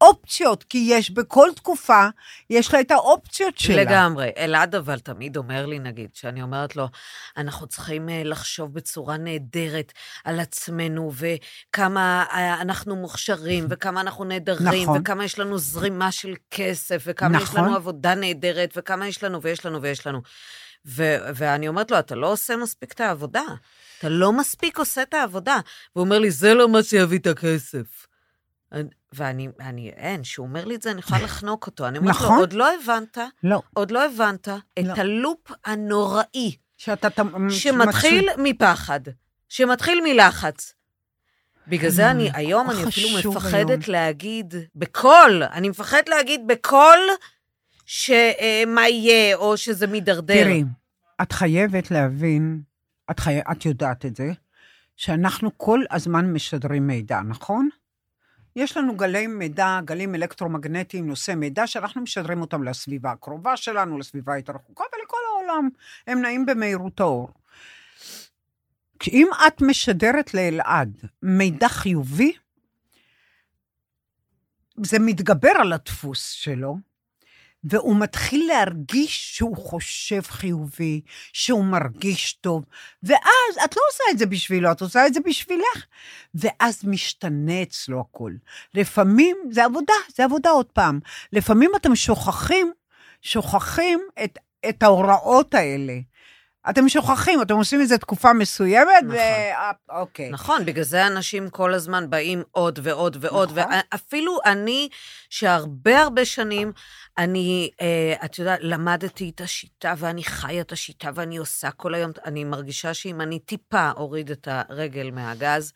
אופציות, כי יש בכל תקופה, יש לה את האופציות שלה. לגמרי. אלעד אבל תמיד אומר לי, נגיד, שאני אומרת לו, אנחנו צריכים אה, לחשוב בצורה נהדרת על עצמנו, וכמה אה, אנחנו מוכשרים, וכמה אנחנו נהדרים, נכון. וכמה יש לנו זרימה של כסף, וכמה נכון. יש לנו עבודה נהדרת, וכמה יש לנו, ויש לנו, ויש לנו. ו- ואני אומרת לו, אתה לא עושה מספיק את העבודה. אתה לא מספיק עושה את העבודה. והוא אומר לי, זה לא מה שיביא את הכסף. ואני, אני, אין, כשהוא אומר לי את זה, אני יכולה לחנוק אותו. אני אומרת נכון. לו, עוד לא הבנת, לא. עוד לא הבנת את לא. הלופ הנוראי, שאתה... שמתחיל מצוי- מפחד, שמתחיל מלחץ. בגלל זה אני, כל היום אני אפילו מפחדת היום. להגיד בקול, אני מפחדת להגיד בקול שמה יהיה, או שזה מידרדר. תראי, את חייבת להבין, את, חי... את יודעת את זה, שאנחנו כל הזמן משדרים מידע, נכון? יש לנו גלי מידע, גלים אלקטרומגנטיים, נושאי מידע, שאנחנו משדרים אותם לסביבה הקרובה שלנו, לסביבה היותר רחוקה ולכל העולם. הם נעים במהירות האור. אם את משדרת לאלעד מידע חיובי, זה מתגבר על הדפוס שלו, והוא מתחיל להרגיש שהוא חושב חיובי, שהוא מרגיש טוב, ואז את לא עושה את זה בשבילו, את עושה את זה בשבילך, ואז משתנה אצלו הכל. לפעמים, זה עבודה, זה עבודה עוד פעם. לפעמים אתם שוכחים, שוכחים את, את ההוראות האלה. אתם שוכחים, אתם עושים את זה תקופה מסוימת, נכון. ו... אוקיי. נכון, בגלל זה אנשים כל הזמן באים עוד ועוד ועוד, נכון. ואפילו אני, שהרבה הרבה שנים, אני, אה, את יודעת, למדתי את השיטה, ואני חיה את השיטה, ואני עושה כל היום, אני מרגישה שאם אני טיפה אוריד את הרגל מהגז,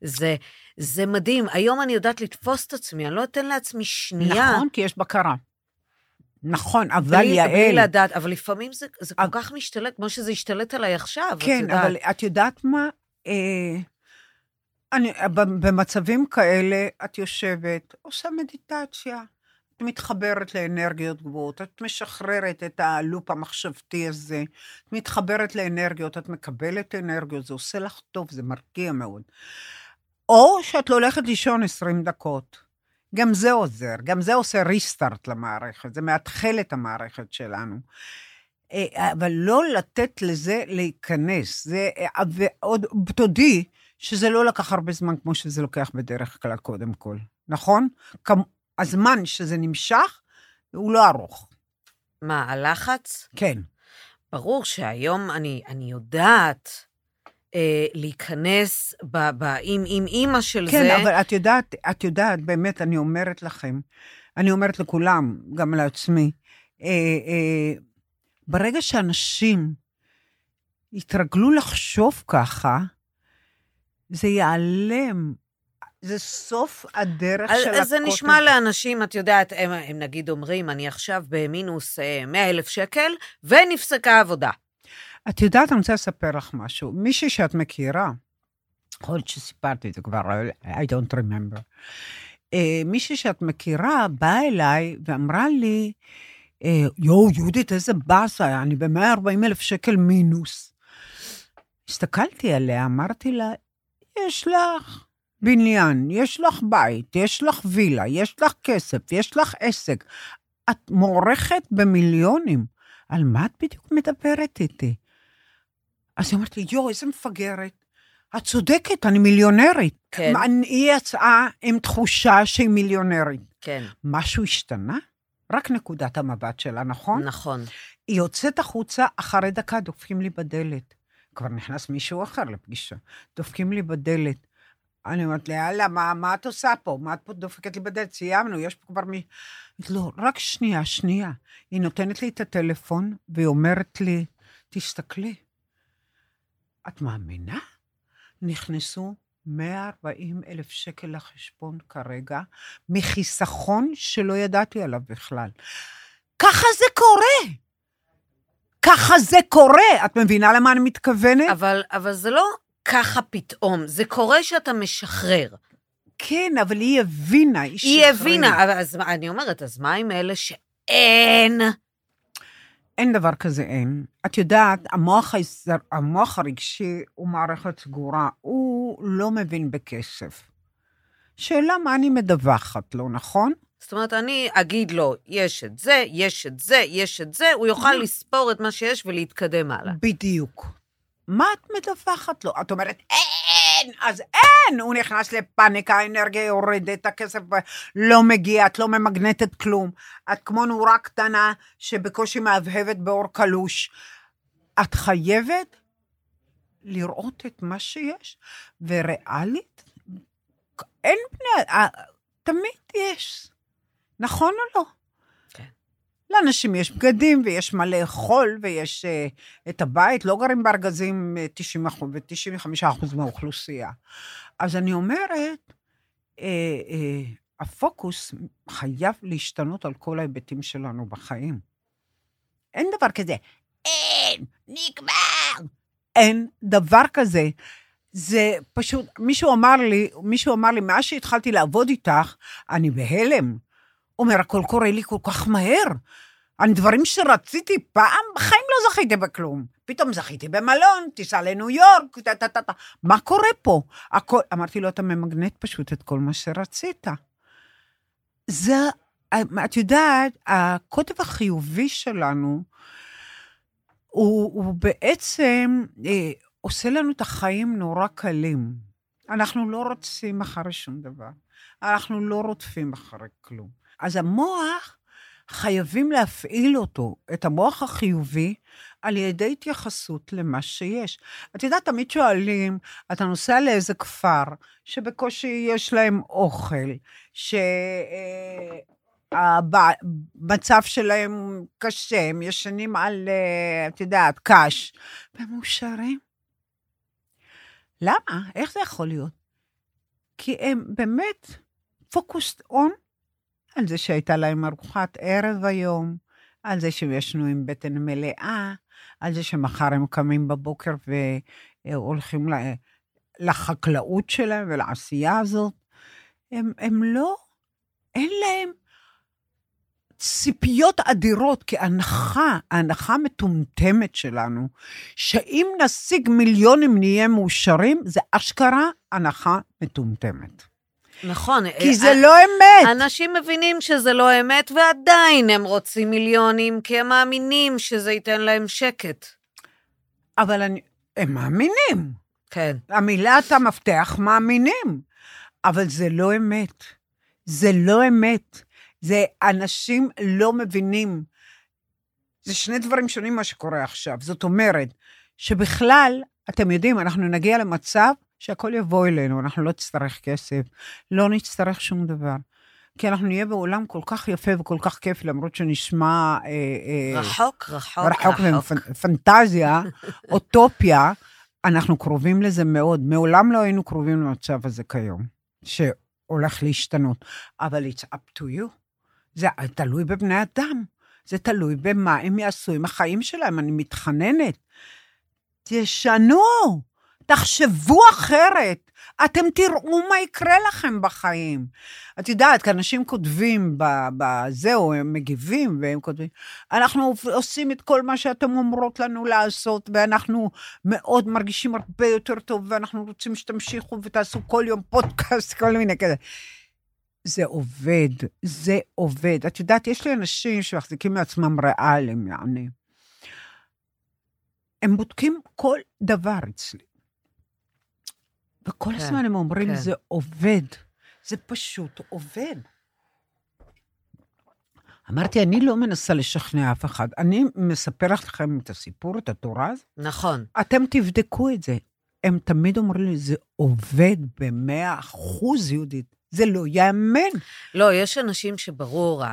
זה, זה מדהים. היום אני יודעת לתפוס את עצמי, אני לא אתן לעצמי שנייה. נכון, כי יש בקרה. נכון, אבל בלי, יעל... בלי לדעת, אבל לפעמים זה, זה כל כך משתלט, כמו שזה השתלט עליי עכשיו, את כן, יודעת. אבל את יודעת מה? אה, אני, במצבים כאלה, את יושבת, עושה מדיטציה, את מתחברת לאנרגיות גבוהות, את משחררת את הלופ המחשבתי הזה, את מתחברת לאנרגיות, את מקבלת אנרגיות, זה עושה לך טוב, זה מרגיע מאוד. או שאת לא הולכת לישון 20 דקות. גם זה עוזר, גם זה עושה ריסטארט למערכת, זה מאתחל את המערכת שלנו. אה, אבל לא לתת לזה להיכנס. זה, אה, ועוד, תודי שזה לא לקח הרבה זמן כמו שזה לוקח בדרך כלל, קודם כל, נכון? כמו, הזמן שזה נמשך, הוא לא ארוך. מה, הלחץ? כן. ברור שהיום אני, אני יודעת אה, להיכנס ב, ב, עם, עם אימא של כן, זה. אבל את יודעת, את יודעת, באמת, אני אומרת לכם, אני אומרת לכולם, גם לעצמי, אה, אה, ברגע שאנשים יתרגלו לחשוב ככה, זה ייעלם. זה סוף הדרך אז, של אז זה. נשמע לאנשים, את יודעת, הם, הם נגיד אומרים, אני עכשיו במינוס 100 אלף שקל, ונפסקה העבודה. את יודעת, אני רוצה לספר לך משהו. מישהי שאת מכירה, יכול להיות שסיפרתי את זה כבר, I don't remember. אה, מישהי שאת מכירה באה אליי ואמרה לי, אה, יואו, יהודית, איזה באסה, אני ב-140 אלף שקל מינוס. הסתכלתי עליה, אמרתי לה, יש לך בניין, יש לך בית, יש לך וילה, יש לך כסף, יש לך עסק. את מוערכת במיליונים. על מה את בדיוק מדברת איתי? אז היא אמרת לי, יואו, איזה מפגרת. את צודקת, אני מיליונרית. כן. אני- היא יצאה עם תחושה שהיא מיליונרית. כן, משהו השתנה? רק נקודת המבט שלה, נכון? נכון. היא יוצאת החוצה, אחרי דקה דופקים לי בדלת. כבר נכנס מישהו אחר לפגישה. דופקים לי בדלת. אני אומרת לה, יאללה, מה, מה את עושה פה? מה את פה דופקת לי בדלת? סיימנו, יש פה כבר מי... לא, רק שנייה, שנייה. היא נותנת לי את הטלפון, והיא אומרת לי, תסתכלי, את מאמינה? נכנסו 140 אלף שקל לחשבון כרגע, מחיסכון שלא ידעתי עליו בכלל. ככה זה קורה. ככה זה קורה. את מבינה למה אני מתכוונת? אבל, אבל זה לא ככה פתאום, זה קורה שאתה משחרר. כן, אבל היא הבינה, היא היא שחררה. הבינה, אבל אז אני אומרת, אז מה עם אלה שאין? אין דבר כזה אין. את יודעת, המוח, הישר, המוח הרגשי הוא מערכת סגורה, הוא לא מבין בכסף. שאלה מה אני מדווחת לו, נכון? זאת אומרת, אני אגיד לו, יש את זה, יש את זה, יש את זה, הוא יוכל לספור את מה שיש ולהתקדם הלאה. בדיוק. מה את מדווחת לו? את אומרת, אין, אז אין! הוא נכנס לפאניקה, האנרגיה יורדת, הכסף לא מגיע, את לא ממגנטת כלום. את כמו נורה קטנה שבקושי מהבהבת באור קלוש. את חייבת לראות את מה שיש, וריאלית, אין בני... אה, תמיד יש. נכון או לא? כן. לאנשים יש בגדים ויש מה לאכול ויש uh, את הבית, לא גרים בארגזים אה, 90 אחוז ו-95 אחוז מהאוכלוסייה. אז אני אומרת, uh, uh, הפוקוס חייב להשתנות על כל ההיבטים שלנו בחיים. אין דבר כזה, אין, נגמר. אין דבר כזה. זה פשוט, מישהו אמר לי, מישהו אמר לי, מאז שהתחלתי לעבוד איתך, אני בהלם. אומר, הכל קורה לי כל כך מהר. על דברים שרציתי פעם, בחיים לא זכיתי בכלום. פתאום זכיתי במלון, טיסה לניו יורק, טה טה טה טה. מה קורה פה? הכל, אמרתי לו, אתה ממגנט פשוט את כל מה שרצית. זה, את יודעת, הקוטב החיובי שלנו, הוא, הוא בעצם אה, עושה לנו את החיים נורא קלים. אנחנו לא רוצים אחרי שום דבר. אנחנו לא רודפים אחרי כלום. אז המוח, חייבים להפעיל אותו, את המוח החיובי, על ידי התייחסות למה שיש. את יודעת, תמיד שואלים, אתה נוסע לאיזה כפר, שבקושי יש להם אוכל, שהמצב שלהם קשה, הם ישנים על, אה, את יודעת, קש, והם מאושרים. למה? איך זה יכול להיות? כי הם באמת פוקוסט און על זה שהייתה להם ארוחת ערב היום, על זה שהם ישנו עם בטן מלאה, על זה שמחר הם קמים בבוקר והולכים לחקלאות שלהם ולעשייה הזאת. הם, הם לא, אין להם ציפיות אדירות, כי הנחה, ההנחה המטומטמת שלנו, שאם נשיג מיליונים נהיה מאושרים, זה אשכרה הנחה מטומטמת. נכון. כי זה לא אמת. אנשים מבינים שזה לא אמת, ועדיין הם רוצים מיליונים, כי הם מאמינים שזה ייתן להם שקט. אבל אני, הם מאמינים. כן. המילת המפתח מאמינים. אבל זה לא אמת. זה לא אמת. זה אנשים לא מבינים. זה שני דברים שונים מה שקורה עכשיו. זאת אומרת, שבכלל, אתם יודעים, אנחנו נגיע למצב שהכל יבוא אלינו, אנחנו לא נצטרך כסף, לא נצטרך שום דבר. כי אנחנו נהיה בעולם כל כך יפה וכל כך כיף, למרות שנשמע... אה, אה, רחוק, רחוק, רחוק. פנטזיה, אוטופיה, אנחנו קרובים לזה מאוד. מעולם לא היינו קרובים למצב הזה כיום, שהולך להשתנות. אבל it's up to you. זה תלוי בבני אדם. זה תלוי במה הם יעשו עם החיים שלהם. אני מתחננת. תשנו. תחשבו אחרת, אתם תראו מה יקרה לכם בחיים. את יודעת, כי אנשים כותבים בזהו, הם מגיבים והם כותבים, אנחנו עושים את כל מה שאתם אומרות לנו לעשות, ואנחנו מאוד מרגישים הרבה יותר טוב, ואנחנו רוצים שתמשיכו ותעשו כל יום פודקאסט, כל מיני כזה. זה עובד, זה עובד. את יודעת, יש לי אנשים שמחזיקים מעצמם ריאליים, יעני. הם בודקים כל דבר אצלי. וכל כן, הזמן הם אומרים, כן. זה עובד. זה פשוט עובד. אמרתי, אני לא מנסה לשכנע אף אחד. אני מספרת לכם את הסיפור, את התורה הזאת. נכון. אתם תבדקו את זה. הם תמיד אומרים לי, זה עובד במאה אחוז, יהודית. זה לא ייאמן. לא, יש אנשים שברור,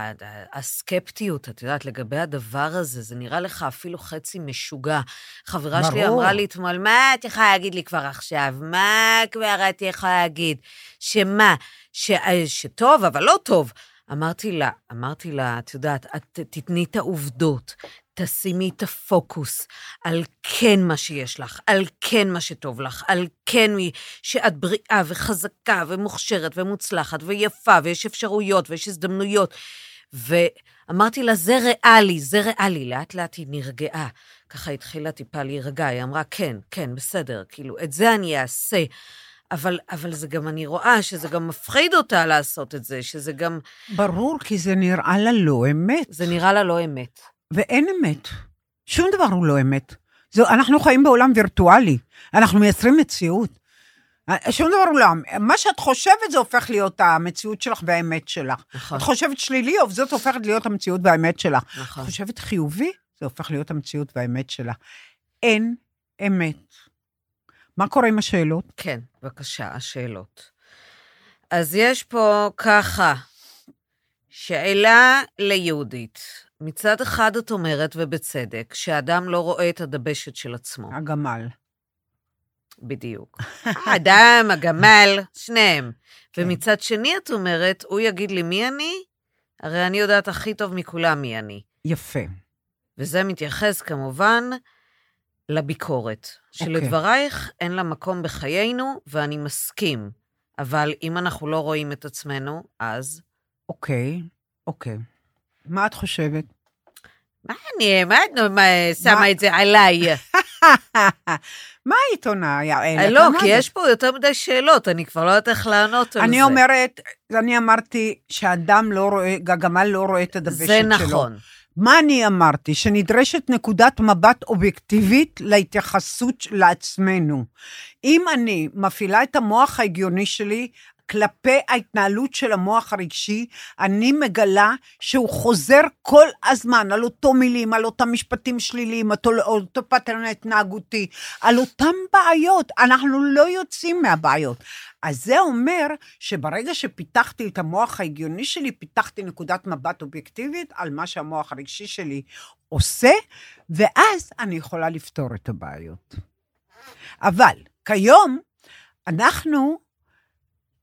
הסקפטיות, את יודעת, לגבי הדבר הזה, זה נראה לך אפילו חצי משוגע. חברה שלי ברור. אמרה לי אתמול, מה את יכולה להגיד לי כבר עכשיו? מה כבר את יכולה להגיד? שמה? ש... שטוב, אבל לא טוב. אמרתי לה, אמרתי לה, את יודעת, את תתני את העובדות, תשימי את הפוקוס על כן מה שיש לך, על כן מה שטוב לך, על כן מי- שאת בריאה וחזקה ומוכשרת ומוצלחת ויפה, ויש אפשרויות ויש הזדמנויות. ואמרתי לה, זה ריאלי, זה ריאלי. לאט לאט היא נרגעה. ככה התחילה טיפה להירגע, היא אמרה, כן, כן, בסדר, כאילו, את זה אני אעשה. אבל, אבל זה גם, אני רואה שזה גם מפחיד אותה לעשות את זה, שזה גם, ברור, כי זה נראה לה לא אמת. זה נראה לה לא אמת. ואין אמת. שום דבר הוא לא אמת. זו, אנחנו חיים בעולם וירטואלי, אנחנו מייצרים מציאות. שום דבר הוא לא... מה שאת חושבת זה הופך להיות המציאות שלך והאמת שלך. נכון, את חושבת שלילי, זאת הופכת להיות המציאות והאמת שלך. נכון. את חושבת חיובי, זה הופך להיות המציאות והאמת שלך. אין אמת. מה קורה עם השאלות? כן, בבקשה, השאלות. אז יש פה ככה, שאלה ליהודית. מצד אחד את אומרת, ובצדק, שאדם לא רואה את הדבשת של עצמו. הגמל. בדיוק. האדם, הגמל, שניהם. כן. ומצד שני את אומרת, הוא יגיד לי מי אני? הרי אני יודעת הכי טוב מכולם מי אני. יפה. וזה מתייחס כמובן לביקורת, שלדברייך אין לה מקום בחיינו, ואני מסכים. אבל אם אנחנו לא רואים את עצמנו, אז... אוקיי, אוקיי. מה את חושבת? מה אני, מה את שמה מה? את זה עליי? מה יעל? אה, לא, כי יש פה יותר מדי שאלות, אני כבר לא יודעת איך לענות על זה. אני אומרת, אני אמרתי שאדם לא רואה, הגמל לא רואה את הדבשת שלו. זה נכון. מה אני אמרתי? שנדרשת נקודת מבט אובייקטיבית להתייחסות לעצמנו. אם אני מפעילה את המוח ההגיוני שלי כלפי ההתנהלות של המוח הרגשי, אני מגלה שהוא חוזר כל הזמן על אותו מילים, על אותם משפטים שליליים, אותו, אותו פטרן התנהגותי, על אותם בעיות. אנחנו לא יוצאים מהבעיות. אז זה אומר שברגע שפיתחתי את המוח ההגיוני שלי, פיתחתי נקודת מבט אובייקטיבית על מה שהמוח הרגשי שלי עושה, ואז אני יכולה לפתור את הבעיות. אבל כיום, אנחנו,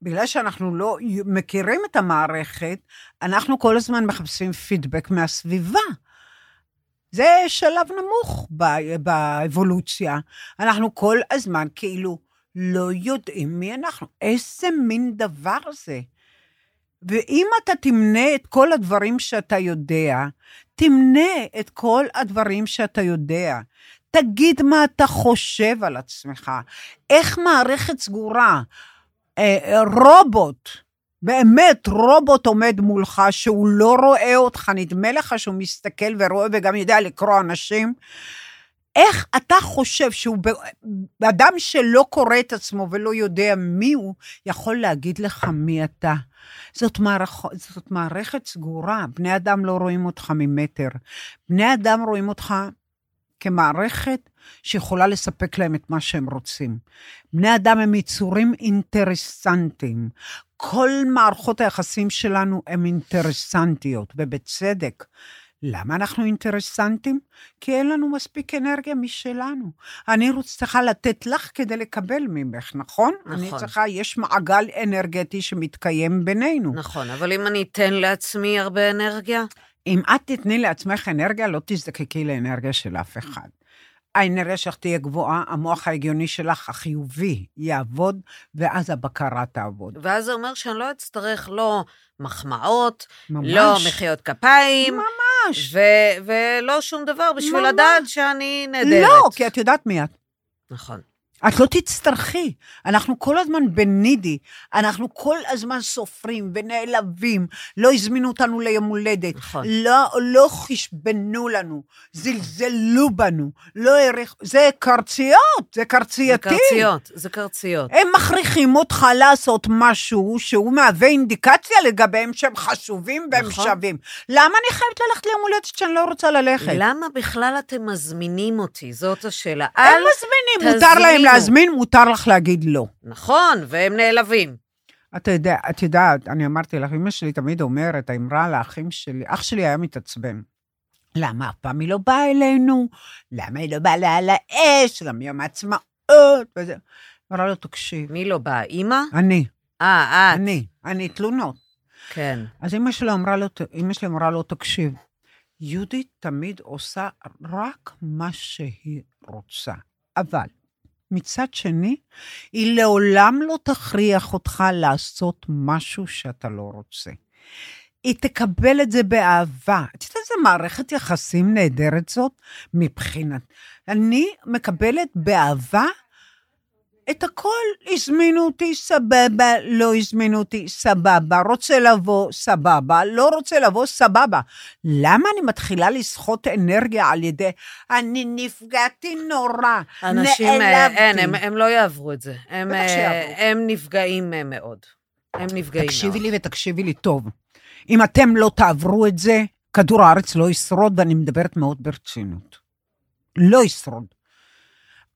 בגלל שאנחנו לא מכירים את המערכת, אנחנו כל הזמן מחפשים פידבק מהסביבה. זה שלב נמוך באבולוציה. אנחנו כל הזמן כאילו לא יודעים מי אנחנו. איזה מין דבר זה? ואם אתה תמנה את כל הדברים שאתה יודע, תמנה את כל הדברים שאתה יודע. תגיד מה אתה חושב על עצמך. איך מערכת סגורה, אה, רובוט, באמת רובוט עומד מולך שהוא לא רואה אותך, נדמה לך שהוא מסתכל ורואה וגם יודע לקרוא אנשים. איך אתה חושב שהוא אדם שלא קורא את עצמו ולא יודע מי הוא, יכול להגיד לך מי אתה? זאת, מערכ... זאת מערכת סגורה, בני אדם לא רואים אותך ממטר. בני אדם רואים אותך כמערכת שיכולה לספק להם את מה שהם רוצים. בני אדם הם יצורים אינטרסנטיים. כל מערכות היחסים שלנו הן אינטרסנטיות, ובצדק. למה אנחנו אינטרסנטים? כי אין לנו מספיק אנרגיה משלנו. אני צריכה לתת לך כדי לקבל ממך, נכון? נכון. אני צריכה, יש מעגל אנרגטי שמתקיים בינינו. נכון, אבל אם אני אתן לעצמי הרבה אנרגיה, אם את תתני לעצמך אנרגיה, לא תזדקקי לאנרגיה של אף אחד. האנרגיה שלך תהיה גבוהה, המוח ההגיוני שלך, החיובי, יעבוד, ואז הבקרה תעבוד. ואז זה אומר שאני לא אצטרך לא מחמאות, ממש. לא מחיאות כפיים, ממש. ו- ולא שום דבר בשביל ממש. לדעת שאני נהדרת. לא, כי את יודעת מי את. נכון. את לא תצטרכי. אנחנו כל הזמן בנידי, אנחנו כל הזמן סופרים ונעלבים, לא הזמינו אותנו ליום הולדת, נכון. לא, לא חשבנו לנו, זלזלו בנו, לא העריך, זה קרציות, זה זה קרצייתי. קרציות, זה קרציות. הם מכריחים אותך לעשות משהו שהוא מהווה אינדיקציה לגביהם שהם חשובים והם נכון. שווים. למה אני חייבת ללכת ליום הולדת שאני לא רוצה ללכת? למה בכלל אתם מזמינים אותי? זאת השאלה. הם אל מזמינים, מותר להם. להזמין, מותר לך להגיד לא. נכון, והם נעלבים. אתה יודע, את יודעת, אני אמרתי לך, אמא שלי תמיד אומרת, האמרה לאחים שלי, אח שלי היה מתעצבן. למה אף פעם היא לא באה אלינו? למה היא לא באה לה על האש? גם יום העצמאות וזה. אמרה לו, תקשיב, מי לא בא? אימא? אני, אה, את. אני, אני תלונות. כן. אז אמא שלי אמרה לו, אמא שלי אמרה לו, תקשיב, יהודית תמיד עושה רק מה שהיא רוצה. אבל מצד שני, היא לעולם לא תכריח אותך לעשות משהו שאתה לא רוצה. היא תקבל את זה באהבה. את יודעת איזה מערכת יחסים נהדרת זאת? מבחינת... אני מקבלת באהבה את הכל. הזמינו אותי, סבבה, לא הזמינו אותי, סבבה, רוצה לבוא, סבבה, לא רוצה לבוא, סבבה. למה אני מתחילה לסחוט אנרגיה על ידי, אני נפגעתי נורא, אנשים, אה, נעלבתי. אין, הם, הם לא יעברו את זה. הם, אה. הם נפגעים אה, מאוד. הם נפגעים תקשיבי מאוד. לי ותקשיבי לי טוב. אם אתם לא תעברו את זה, כדור הארץ לא ישרוד, ואני מדברת מאוד ברצינות. לא ישרוד.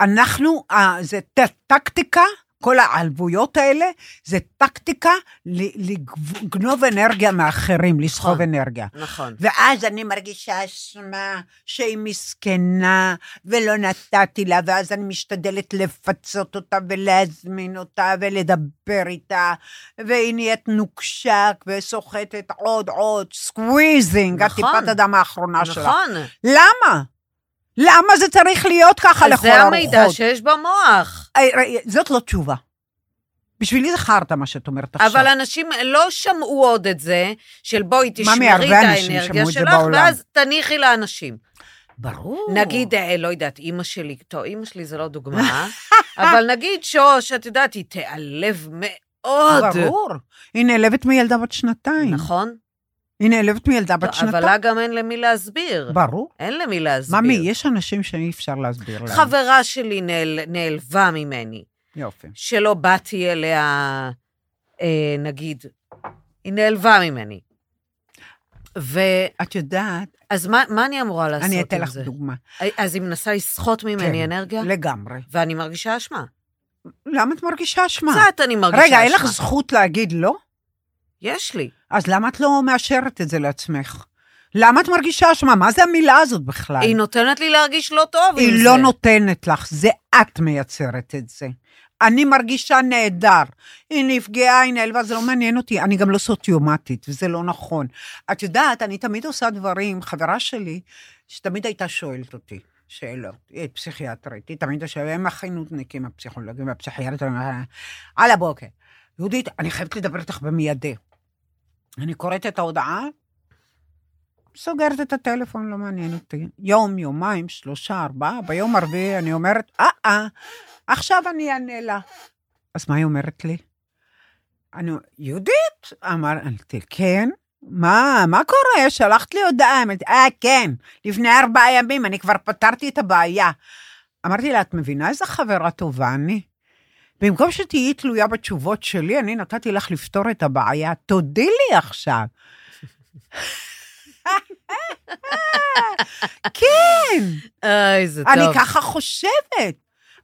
אנחנו, אה, זה טקטיקה, כל העלבויות האלה, זה טקטיקה לגנוב אנרגיה מאחרים, לסחוב נכון. אנרגיה. נכון. ואז אני מרגישה אשמה שהיא מסכנה ולא נתתי לה, ואז אני משתדלת לפצות אותה ולהזמין אותה ולדבר איתה, והיא נהיית נוקשק וסוחטת עוד עוד, squeezing, נכון. הטיפת הדם האחרונה שלה. נכון. למה? למה זה צריך להיות ככה לכל זה הרוחות? המידע שיש במוח. אה, אה, זאת לא תשובה. בשבילי זה חרטא מה שאת אומרת עכשיו. אבל אנשים לא שמעו עוד את זה, של בואי תשמרי את האנרגיה זה שלך. ואז תניחי לאנשים. ברור. נגיד, אה, לא יודעת, אימא שלי, טוב, אימא שלי זה לא דוגמה, אבל נגיד שוש, את יודעת, היא תיעלב מאוד. ברור. היא נעלבת מילדה בת שנתיים. נכון? היא נעלבת מילדה בת טוב, שנתיים. אבל לה גם אין למי להסביר. ברור. אין למי להסביר. ממי, יש אנשים שאי אפשר להסביר להם. חברה שלי נעל, נעלבה ממני, יופי. שלא באתי אליה, אה, נגיד, היא נעלבה ממני. ואז את יודעת, מה, מה אני אמורה לעשות עם זה? אני אתן לך דוגמה. אז היא מנסה לסחוט ממני כן, אנרגיה, לגמרי. ואני מרגישה אשמה. למה את מרגישה אשמה? קצת אני מרגישה אשמה. רגע, אין לך זכות להגיד לא? יש לי. אז למה את לא מאשרת את זה לעצמך? למה את מרגישה אשמה? מה זה המילה הזאת בכלל? היא נותנת לי להרגיש לא טוב עם היא זה. לא נותנת לך, זה את מייצרת את זה. אני מרגישה נהדר. היא נפגעה, היא נעלבה, זה לא מעניין אותי. אני גם לא סוציומטית, וזה לא נכון. את יודעת, אני תמיד עושה דברים, חברה שלי, שתמיד הייתה שואלת אותי שאלות. היא פסיכיאטרית, היא תמיד שואלת, הם הכי נודניקים, הפסיכולוגים והפסיכיאטרים, על הבוקר. יהודית, אני חייבת לדבר איתך במיידי. אני קוראת את ההודעה, סוגרת את הטלפון, לא מעניין אותי. יום, יומיים, שלושה, ארבעה, ביום הרביעי אני אומרת, אה, אה, עכשיו אני אענה לה. אז מה היא אומרת לי? אני, יהודית? אמרתי, כן. מה, מה קורה? שלחת לי הודעה. אמרתי, אה, כן, לפני ארבעה ימים, אני כבר פתרתי את הבעיה. אמרתי לה, את מבינה איזה חברה טובה אני? במקום שתהיי תלויה בתשובות שלי, אני נתתי לך לפתור את הבעיה. תודי לי עכשיו. כן, אוי, זה טוב. אני ככה חושבת.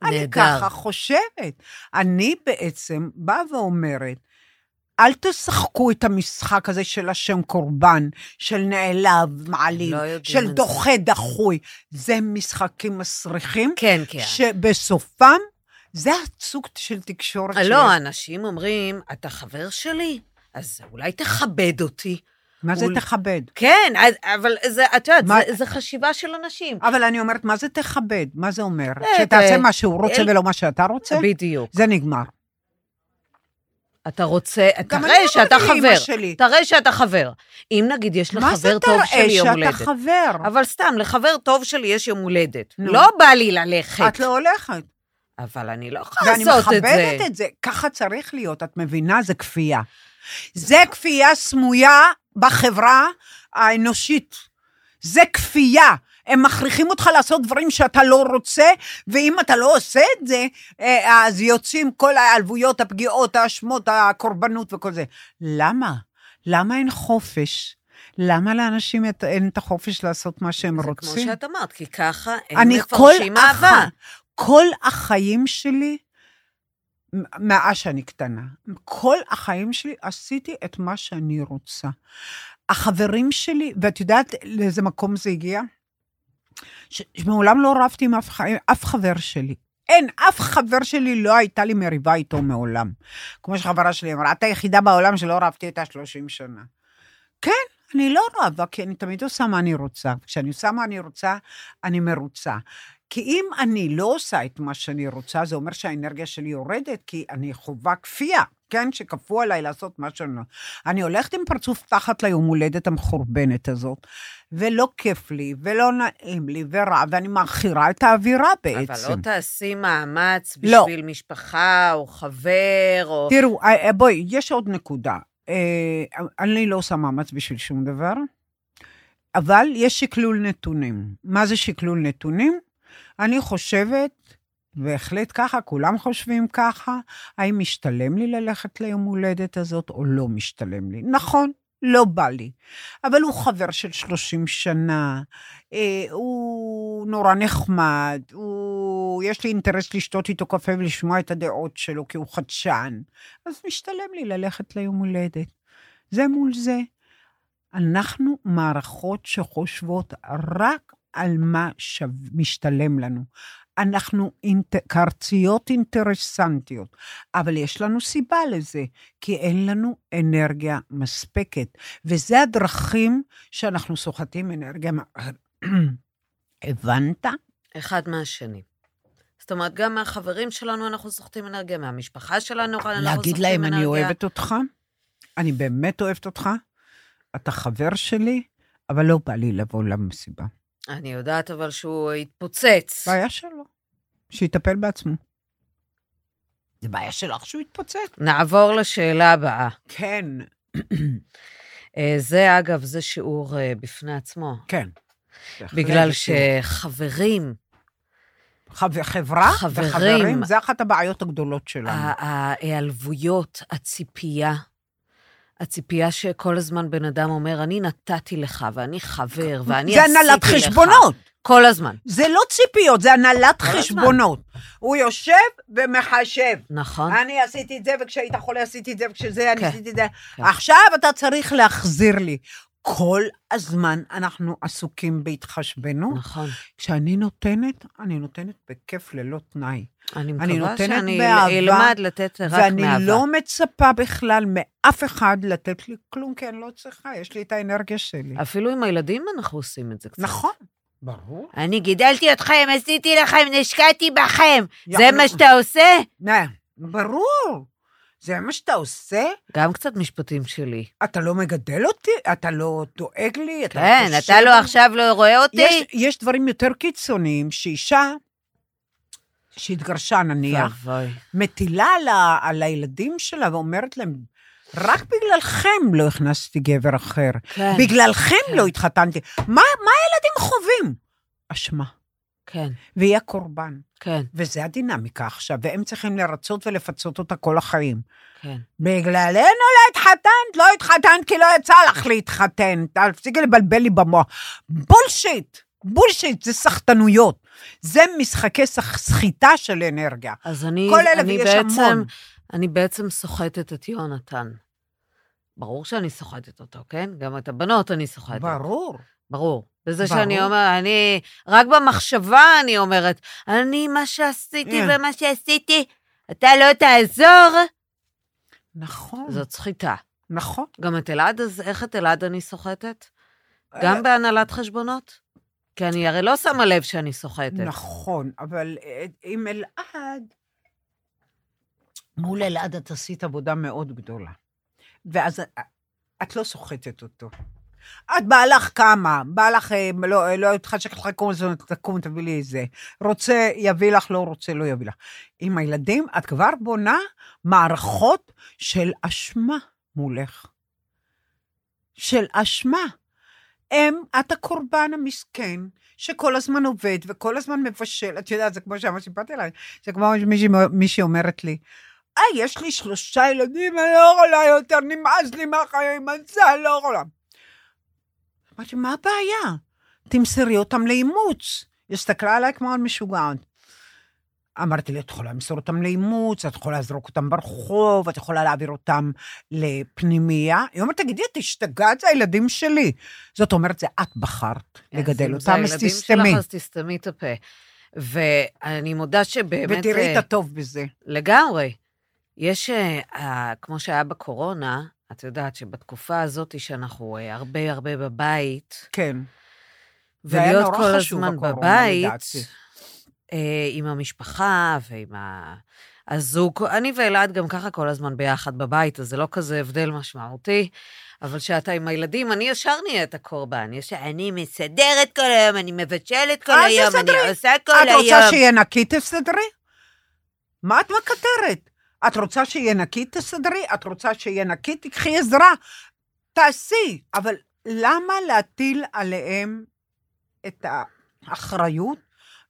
אני. ככה חושבת. אני בעצם באה ואומרת, אל תשחקו את המשחק הזה של השם קורבן, של נעלב, מעליב, לא של. דוחה דחוי. זה משחקים מסריחים, כן, כן. שבסופם זה הסוג של תקשורת לא, אנשים אומרים, אתה חבר שלי? אז אולי תכבד אותי. מה זה תכבד? כן, אבל זה, את יודעת, מה- זה- זה חשיבה של אנשים. אבל אני אומרת, מה זה תכבד? מה זה אומר? שתעשה מה שהוא רוצה ולא מה שאתה רוצה? בדיוק. זה נגמר. אתה רוצה, תראה שאתה חבר. שלי. תראה שאתה חבר. אם נגיד יש מה זה לחבר טוב תראה שלי יום שאתה הולדת. חבר? אבל סתם, לחבר טוב שלי יש יום הולדת. לא בא לי ללכת. את לא הולכת. אבל אני לא יכולה ואני לעשות את זה. מכבדת את זה. ככה צריך להיות, את מבינה? זה כפייה. זה כפייה סמויה בחברה האנושית. זה כפייה. הם מכריחים אותך לעשות דברים שאתה לא רוצה, ואם אתה לא עושה את זה, אה, אז יוצאים כל ההיעלבויות, הפגיעות, האשמות, הקורבנות וכל זה. למה? למה אין חופש? למה לאנשים אין את החופש לעשות מה שהם זה כמו רוצים? שאת אמרת, כי ככה הם אני כל, מפרשים אהבה. כל החיים שלי מאז שאני קטנה. כל החיים שלי עשיתי את מה שאני רוצה. החברים שלי, ואת יודעת לאיזה מקום זה הגיע? שמעולם לא רבתי עם אף, אף חבר שלי. אין, אף חבר שלי לא הייתה לי מריבה איתו מעולם. כמו שחברה שלי אמרה, את היחידה בעולם שלא רבתי איתה 30 שנה. כן, אני לא רבה, כי אני תמיד עושה מה אני רוצה. כשאני עושה מה אני רוצה, אני מרוצה. כי אם אני לא עושה את מה שאני רוצה, זה אומר שהאנרגיה שלי יורדת, כי אני חווה כפייה, כן? שכפו עליי לעשות מה שאני לא... אני הולכת עם פרצוף תחת ליום הולדת המחורבנת הזאת, ולא כיף לי, ולא נעים לי, ורע, ואני מעכירה את האווירה בעצם. אבל לא תעשי מאמץ לא. בשביל משפחה, או חבר, או... תראו, אה, אה, בואי, יש עוד נקודה. אה, אני לא עושה מאמץ בשביל שום דבר, אבל יש שקלול נתונים. מה זה שקלול נתונים? אני חושבת, בהחלט ככה, כולם חושבים ככה, האם משתלם לי ללכת ליום הולדת הזאת או לא משתלם לי. נכון, לא בא לי. אבל הוא חבר של 30 שנה, אה, הוא נורא נחמד, הוא, יש לי אינטרס לשתות איתו קפה ולשמוע את הדעות שלו, כי הוא חדשן. אז משתלם לי ללכת ליום הולדת. זה מול זה. אנחנו מערכות שחושבות רק על מה שמשתלם לנו. אנחנו אינט... קרציות אינטרסנטיות, אבל יש לנו סיבה לזה, כי אין לנו אנרגיה מספקת, וזה הדרכים שאנחנו סוחטים אנרגיה. הבנת? אחד מהשני. זאת אומרת, גם מהחברים שלנו אנחנו סוחטים אנרגיה, מהמשפחה שלנו אנחנו סוחטים אנרגיה. להגיד להם, אני אוהבת אותך, אני באמת אוהבת אותך, אתה חבר שלי, אבל לא בא לי לבוא למסיבה. אני יודעת אבל שהוא התפוצץ. בעיה שלו, שיטפל בעצמו. זה בעיה שלך שהוא יתפוצץ. נעבור לשאלה הבאה. כן, אה, זה, אגב, זה שיעור אה, בפני עצמו. כן. בגלל. שחברים, חב- חברה חברים. וחברים, זה אחת הבעיות הגדולות שלנו. ההיעלבויות, הציפייה, הציפייה שכל הזמן בן אדם אומר, אני נתתי לך, ואני חבר, ואני זה עשיתי לך. הנהלת חשבונות. כל הזמן. זה לא ציפיות, זה הנהלת כל הזמן. חשבונות. הוא יושב ומחשב. נכון? אני עשיתי את זה, וכשהיית חולה עשיתי את זה, וכשזה אני כן, עשיתי את זה. כן. עכשיו אתה צריך להחזיר לי. כל הזמן אנחנו עסוקים בהתחשבנות. נכון. כשאני נותנת, אני נותנת בכיף ללא תנאי. אני אני מקווה נותנת שאני באהבה, אלמד לתת רק ואני מאהבה. לא מצפה בכלל מאף אחד לתת לי כלום, כי אני לא צריכה, יש לי את האנרגיה שלי. אפילו עם הילדים אנחנו עושים את זה קצת. נכון. ברור. אני גידלתי אתכם, עשיתי לכם, נשקעתי בכם. זה מה שאתה עושה? נה, ברור. זה מה שאתה עושה? גם קצת משפטים שלי. אתה לא מגדל אותי? אתה לא דואג לי? אתה כן, לא חושב אתה לא עליי? עכשיו לא רואה אותי? יש, יש דברים יותר קיצוניים, שאישה שהתגרשה נניח. מטילה על, ה, על הילדים שלה ואומרת להם, רק בגללכם לא הכנסתי גבר אחר, כן, בגללכם כן. לא התחתנתי. מה, מה הילדים חווים? אשמה, כן, והיא הקורבן. כן, וזה הדינמיקה עכשיו, והם צריכים לרצות ולפצות אותה כל החיים. כן. בגללנו לא התחתנת, לא התחתנת כי לא יצא לך להתחתן. תפסיקי לבלבל לי במוח. בולשיט, בולשיט, זה סחטנויות. זה משחקי סח- סחיטה של אנרגיה. אז אני, כל אלה אני ויש בעצם, המון. אני בעצם סוחטת את יונתן. ברור שאני סוחטת אותו, כן? גם את הבנות אני סוחטת. ברור. ברור. בזה ברור. שאני אומרת, אני, רק במחשבה אני אומרת, אני, מה שעשיתי כן. ומה שעשיתי, אתה לא תעזור, נכון, זאת סחיטה. נכון. גם את אלעד, אז איך את אלעד אני סוחטת? אה, גם בהנהלת חשבונות? כי אני הרי לא שמה לב שאני סוחטת. נכון, אבל אה, עם אלעד, מול אלעד את עשית עבודה מאוד גדולה. ואז אה, את לא סוחטת אותו. את באה לך כמה, בא לך, אה, לא, לא התחשק לך אז תקום, תביא לי זה. רוצה, יביא לך, לא רוצה, לא יביא לך. עם הילדים, את כבר בונה מערכות של אשמה מולך. של אשמה. הם, את הקורבן המסכן, שכל הזמן עובד וכל הזמן מבשל. את יודעת, זה כמו שאמרת, סיפרתי עליי, זה כמו מישהי, מישהי אומרת לי, אה, יש לי שלושה ילדים, אני לא יכולה יותר, נמאס לי מהחיים, אני לא יכולה. אמרתי, מה הבעיה? תמסרי אותם לאימוץ. היא הסתכלה עליי כמו על משוגעת. אמרתי לי, את יכולה למסור אותם לאימוץ, את יכולה לזרוק אותם ברחוב, את יכולה להעביר אותם לפנימייה. היא אומרת, תגידי, את השתגעת, זה הילדים שלי. זאת אומרת, זה את בחרת לגדל זה אותם, אז הילדים תסתמי. שלך, אז תסתמי את הפה. ואני מודה שבאמת... ותראי אה, את הטוב בזה. לגמרי. יש, אה, אה, כמו שהיה בקורונה, את יודעת שבתקופה הזאת שאנחנו אה, הרבה הרבה בבית, כן. זה ולהיות כל הזמן בבית, לדעתי. אה, עם המשפחה ועם ה... הזוג, אני ואלעד גם ככה כל הזמן ביחד בבית, אז זה לא כזה הבדל משמעותי. אבל כשאתה עם הילדים, אני ישר נהיית הקורבן. יש, אני מסדרת כל היום, אני מבשלת כל אל היום, תסדרי. אני עושה כל את היום. רוצה שיהיה נקי, תסדרי? מה את מקטרת? את רוצה שיהיה נקי, תסדרי? את רוצה שיהיה נקי, תקחי עזרה. תעשי. אבל למה להטיל עליהם את האחריות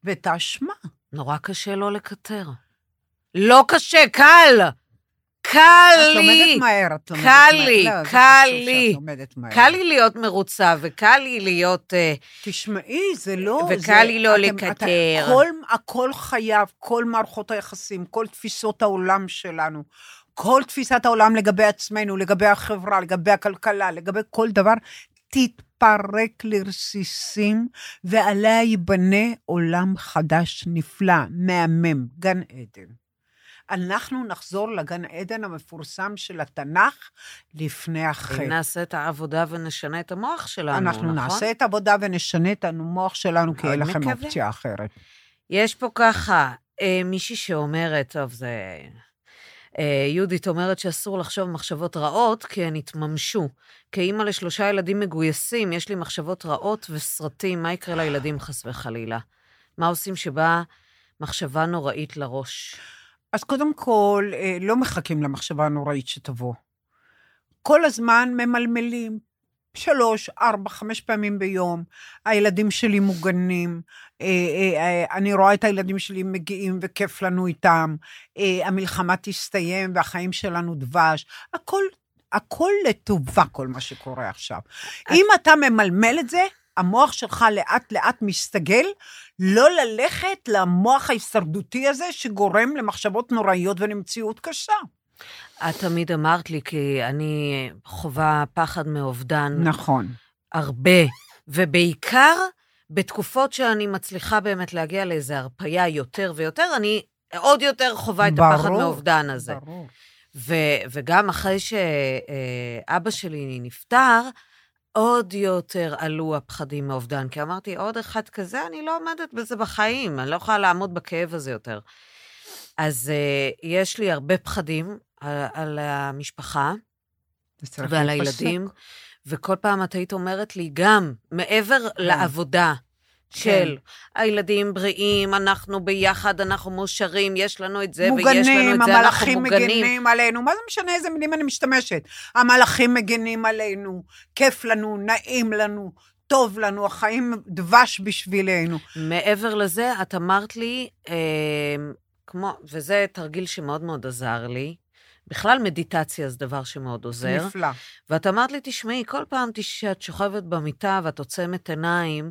ואת האשמה? נורא קשה לא לקטר. לא קשה, קל! קל את לי! לומדת מהר, את קל. לי, לא, קל לי. קל לי להיות מרוצה, וקל לי להיות... אה, תשמעי, זה לא... וקל לי לא לקטר. הכל חייב, כל מערכות היחסים, כל תפיסות העולם שלנו, כל תפיסת העולם לגבי עצמנו, לגבי החברה, לגבי הכלכלה, לגבי כל דבר, תתפרק לרסיסים, ועליה ייבנה עולם חדש נפלא, מהמם, גן עדן. אנחנו נחזור לגן עדן המפורסם של התנ"ך לפני החטא. נעשה את העבודה ונשנה את המוח שלנו, אנחנו נכון? נעשה את העבודה ונשנה את המוח שלנו, כי אין לכם מקווה. אופציה אחרת. יש פה ככה, אה, מישהי שאומרת, טוב, זה... אה, יהודית אומרת שאסור לחשוב מחשבות רעות, כי הן יתממשו. כאימא לשלושה ילדים מגויסים, יש לי מחשבות רעות וסרטים, מה יקרה לילדים חס וחלילה? מה עושים שבאה מחשבה נוראית לראש? אז קודם כל, אה, לא מחכים למחשבה הנוראית שתבוא. כל הזמן ממלמלים, שלוש, ארבע, חמש פעמים ביום. הילדים שלי מוגנים, אה, אה, אה, אני רואה את הילדים שלי מגיעים וכיף לנו איתם. המלחמה תסתיים והחיים שלנו דבש. הכל, הכל לטובה, כל מה שקורה עכשיו. אם אתה ממלמל את זה, המוח שלך לאט לאט מסתגל לא ללכת למוח ההישרדותי הזה שגורם למחשבות נוראיות ולמציאות קשה. את תמיד אמרת לי, כי אני חווה פחד מאובדן נכון. הרבה, ובעיקר בתקופות שאני מצליחה באמת להגיע לאיזו הרפייה יותר ויותר, אני עוד יותר חווה את הפחד ברור, מאובדן הזה. ברור. ו- וגם אחרי שאבא שלי נפטר, עוד יותר עלו הפחדים מאובדן, כי אמרתי, עוד אחד כזה, אני לא עומדת בזה בחיים, אני לא יכולה לעמוד בכאב הזה יותר. אז uh, יש לי הרבה פחדים על, על המשפחה ועל. הילדים, וכל פעם את היית אומרת לי, גם מעבר לעבודה של הילדים בריאים, אנחנו ביחד, אנחנו מאושרים, יש לנו את זה ויש לנו מוגנים, את זה, אנחנו המלאכים מוגנים. מגנים עלינו, מה זה משנה איזה מילים אני משתמשת? המלאכים מגנים עלינו, כיף לנו, נעים לנו, טוב לנו, החיים דבש בשבילנו. מעבר לזה, את אמרת לי, אה, כמו, וזה תרגיל שמאוד מאוד עזר לי, בכלל מדיטציה זה דבר שמאוד עוזר. נפלא. ואת אמרת לי, תשמעי, כל פעם שאת שוכבת במיטה ואת עוצמת עיניים,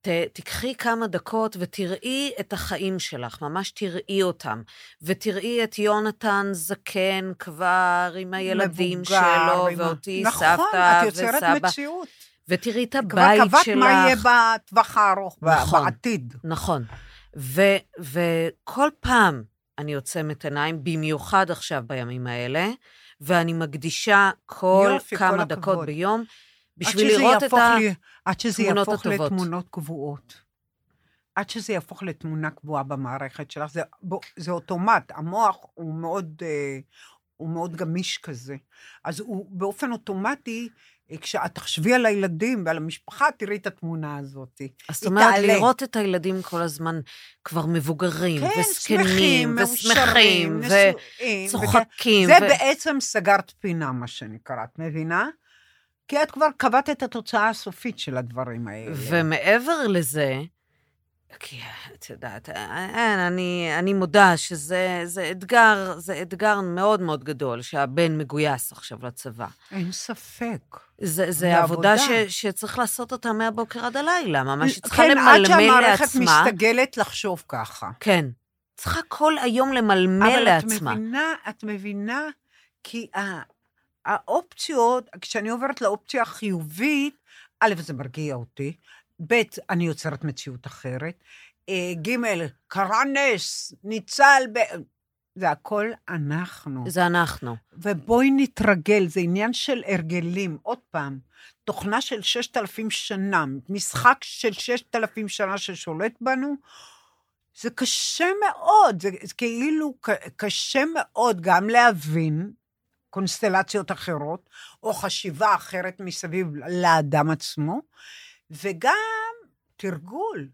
ת, תקחי כמה דקות ותראי את החיים שלך, ממש תראי אותם. ותראי את יונתן זקן כבר עם הילדים מבוגר, שלו, עם ואותי נכון, סבתא את יוצרת וסבא. מציאות. ותראי את כבר הבית קבעת שלך. מה יהיה בטווח הארוך, נכון. בעתיד. נכון. ו- וכל פעם אני עוצמת עיניים, במיוחד עכשיו בימים האלה, ואני מקדישה כל יופי, כמה כל דקות הכבוד. ביום בשביל לראות את יהפוך ה... לי- עד שזה התמונות יהפוך הטובות. לתמונות קבועות. עד שזה יהפוך לתמונה קבועה במערכת שלך, זה, בוא, זה אוטומט, המוח הוא מאוד, אה, הוא מאוד גמיש כזה. אז הוא באופן אוטומטי, כשאת תחשבי על הילדים ועל המשפחה, תראי את התמונה הזאת. אז זאת אומרת, תעלה. לראות את הילדים כל הזמן כבר מבוגרים, כן, וזקנים, שמחים, ושמחים, וצוחקים. זה ו- בעצם סגרת פינה, מה שנקרא, את מבינה? כי את כבר קבעת את התוצאה הסופית של הדברים האלה. ומעבר לזה, כי את יודעת, אין, אני, אני מודה שזה זה אתגר, זה אתגר מאוד מאוד גדול שהבן מגויס עכשיו לצבא. אין ספק. זה, זה זה עבודה ש, עבודה. שצריך לעשות אותה מהבוקר עד הלילה, ממש היא צריכה כן, עד למלמל שהמערכת לעצמה. מסתגלת לחשוב ככה. כן. צריכה כל היום למלמל אבל לעצמה. את מבינה, את מבינה, כי האופציות, כשאני עוברת לאופציה החיובית, א', זה מרגיע אותי, ב', אני יוצרת מציאות אחרת, אה, ג', קרה נס, ניצל, ב... זה הכל אנחנו. זה אנחנו. ובואי נתרגל, זה עניין של הרגלים. עוד פעם, תוכנה של ששת אלפים שנה, משחק של ששת אלפים שנה ששולט בנו, זה קשה מאוד, זה, זה כאילו קשה מאוד גם להבין קונסטלציות אחרות, או חשיבה אחרת מסביב לאדם עצמו, וגם תרגול.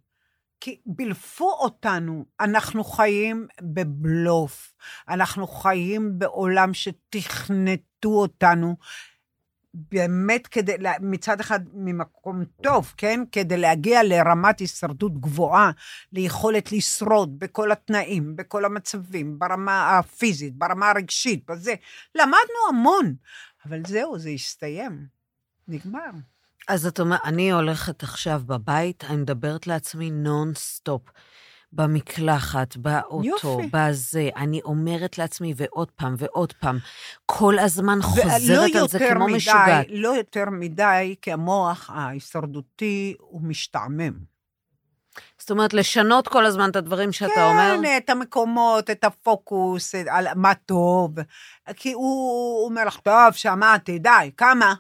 כי בילפו אותנו, אנחנו חיים בבלוף, אנחנו חיים בעולם שתכנתו אותנו, באמת כדי, מצד אחד ממקום טוב, כן? כדי להגיע לרמת הישרדות גבוהה, ליכולת לשרוד בכל התנאים, בכל המצבים, ברמה הפיזית, ברמה הרגשית, בזה. למדנו המון, אבל זהו, זה הסתיים. נגמר. אז את אומרת, אני הולכת עכשיו בבית, אני מדברת לעצמי נונסטופ. במקלחת, באוטו, יופי. בזה. אני אומרת לעצמי, ועוד פעם, ועוד פעם. כל הזמן חוזרת על זה כמו מדי, משוגעת. לא יותר מדי, כי המוח ההישרדותי הוא משתעמם. זאת אומרת, לשנות כל הזמן את הדברים שאתה אומר? כן, את המקומות, את הפוקוס, על מה טוב. כי הוא הוא אומר לך, טוב, שמעתי, די, כמה?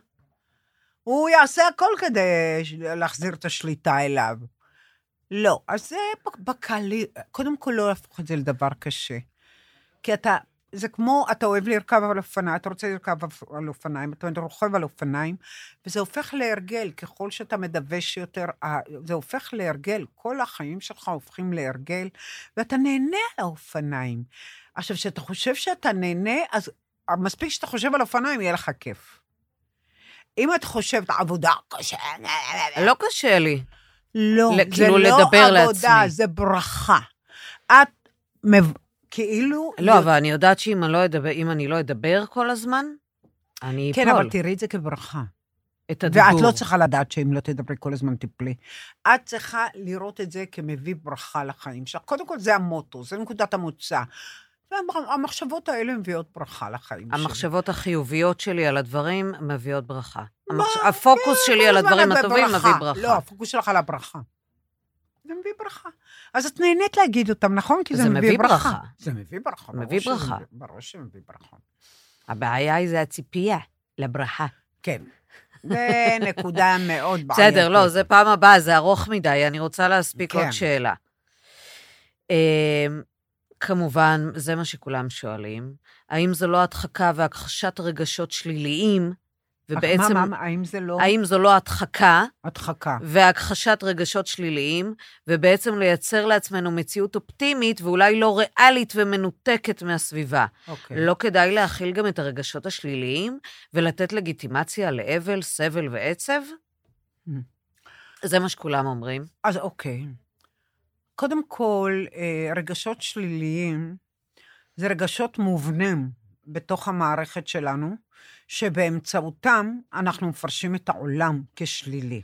הוא יעשה הכל כדי להחזיר את השליטה אליו. לא, אז זה בקלי, קודם כל לא להפוך את זה לדבר קשה. כי אתה, זה כמו, אתה אוהב לרכב על אופניים, אתה רוצה לרכב על אופניים, אתה רוכב על אופניים, וזה הופך להרגל, ככל שאתה מדווש יותר, זה הופך להרגל, כל החיים שלך הופכים להרגל, ואתה נהנה על האופניים. עכשיו, כשאתה חושב שאתה נהנה, אז מספיק שאתה חושב על אופניים, יהיה לך כיף. אם את חושבת עבודה קשה, לא קשה לי. לא, זה כאילו לא לדבר עבודה, לעצמי. זה ברכה. את מב... כאילו... לא, אבל אני יודעת שאם אני לא אדבר, אני לא אדבר כל הזמן, אני אפול. כן, אבל תראי את זה כברכה. את הדיבור. ואת לא צריכה לדעת שאם לא תדברי כל הזמן תפלי. את צריכה לראות את זה כמביא ברכה לחיים שלך. קודם כל, זה המוטו, זה נקודת המוצא. והמחשבות האלה מביאות ברכה לחיים שלי. המחשבות החיוביות שלי על הדברים מביאות ברכה. מה? המחש... הפוקוס כן, שלי על הדברים הטובים בברכה. מביא ברכה. לא, הפוקוס שלך על הברכה. זה מביא ברכה. אז את נהנית להגיד אותם, נכון? כי זה, זה מביא מביא ברכה. ברכה. זה מביא ברכה. מביא ברכה. מביא- ברור שמביא ברכה. הבעיה היא זה הציפייה לברכה. כן. זה נקודה מאוד בעייתית. בסדר, לא, זה פעם הבאה, זה ארוך מדי, אני רוצה להספיק כן. עוד שאלה. כמובן, זה מה שכולם שואלים, האם זו לא הדחקה והכחשת רגשות שליליים, ובעצם, מה, מה, האם זה לא האם זו לא הדחקה הדחקה? והכחשת רגשות שליליים, ובעצם לייצר לעצמנו מציאות אופטימית ואולי לא ריאלית ומנותקת מהסביבה. אוקיי. לא כדאי להכיל גם את הרגשות השליליים ולתת לגיטימציה לאבל, סבל ועצב? Mm. זה מה שכולם אומרים. אז אוקיי. קודם כל, אה, רגשות שליליים זה רגשות מובנים בתוך המערכת שלנו, שבאמצעותם אנחנו מפרשים את העולם כשלילי.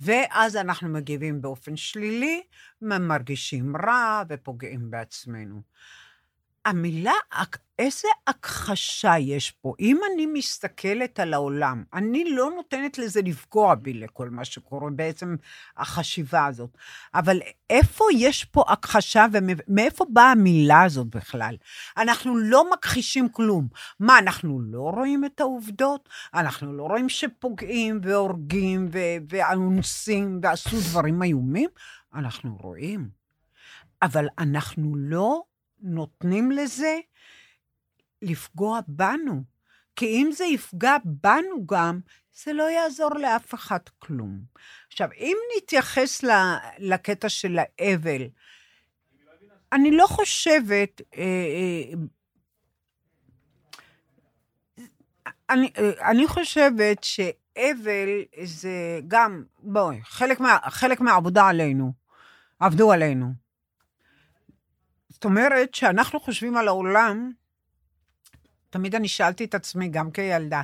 ואז אנחנו מגיבים באופן שלילי, מרגישים רע ופוגעים בעצמנו. המילה, איזה הכחשה יש פה? אם אני מסתכלת על העולם, אני לא נותנת לזה לפגוע בי לכל מה שקורה, בעצם החשיבה הזאת. אבל איפה יש פה הכחשה ומאיפה באה המילה הזאת בכלל? אנחנו לא מכחישים כלום. מה, אנחנו לא רואים את העובדות? אנחנו לא רואים שפוגעים והורגים ו- ואונסים ועשו דברים איומים? אנחנו רואים. אבל אנחנו לא נותנים לזה לפגוע בנו. כי אם זה יפגע בנו גם, זה לא יעזור לאף אחד כלום. עכשיו, אם נתייחס לקטע של האבל, אני לא חושבת... אה, אה, אני, אני חושבת שאבל זה גם, בואי, חלק, מה, חלק מהעבודה עלינו. עבדו עלינו. זאת אומרת, שאנחנו חושבים על העולם, תמיד אני שאלתי את עצמי, גם כילדה,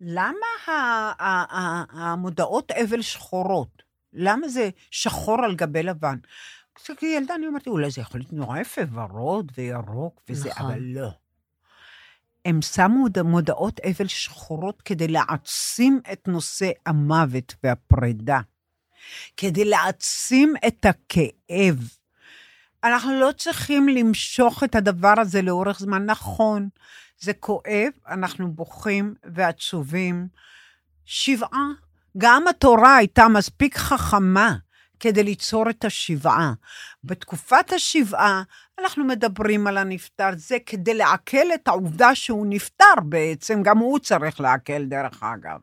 למה המודעות אבל שחורות? למה זה שחור על גבי לבן? כשילדה אני אמרתי, אולי זה יכול להיות נורא יפה, ורוד וירוק וזה, נכון. אבל לא. הם שמו מוד- מודעות אבל שחורות כדי להעצים את נושא המוות והפרידה, כדי להעצים את הכאב. אנחנו לא צריכים למשוך את הדבר הזה לאורך זמן. נכון, זה כואב, אנחנו בוכים ועצובים. שבעה, גם התורה הייתה מספיק חכמה כדי ליצור את השבעה. בתקופת השבעה אנחנו מדברים על הנפטר, זה כדי לעכל את העובדה שהוא נפטר בעצם, גם הוא צריך לעכל דרך אגב.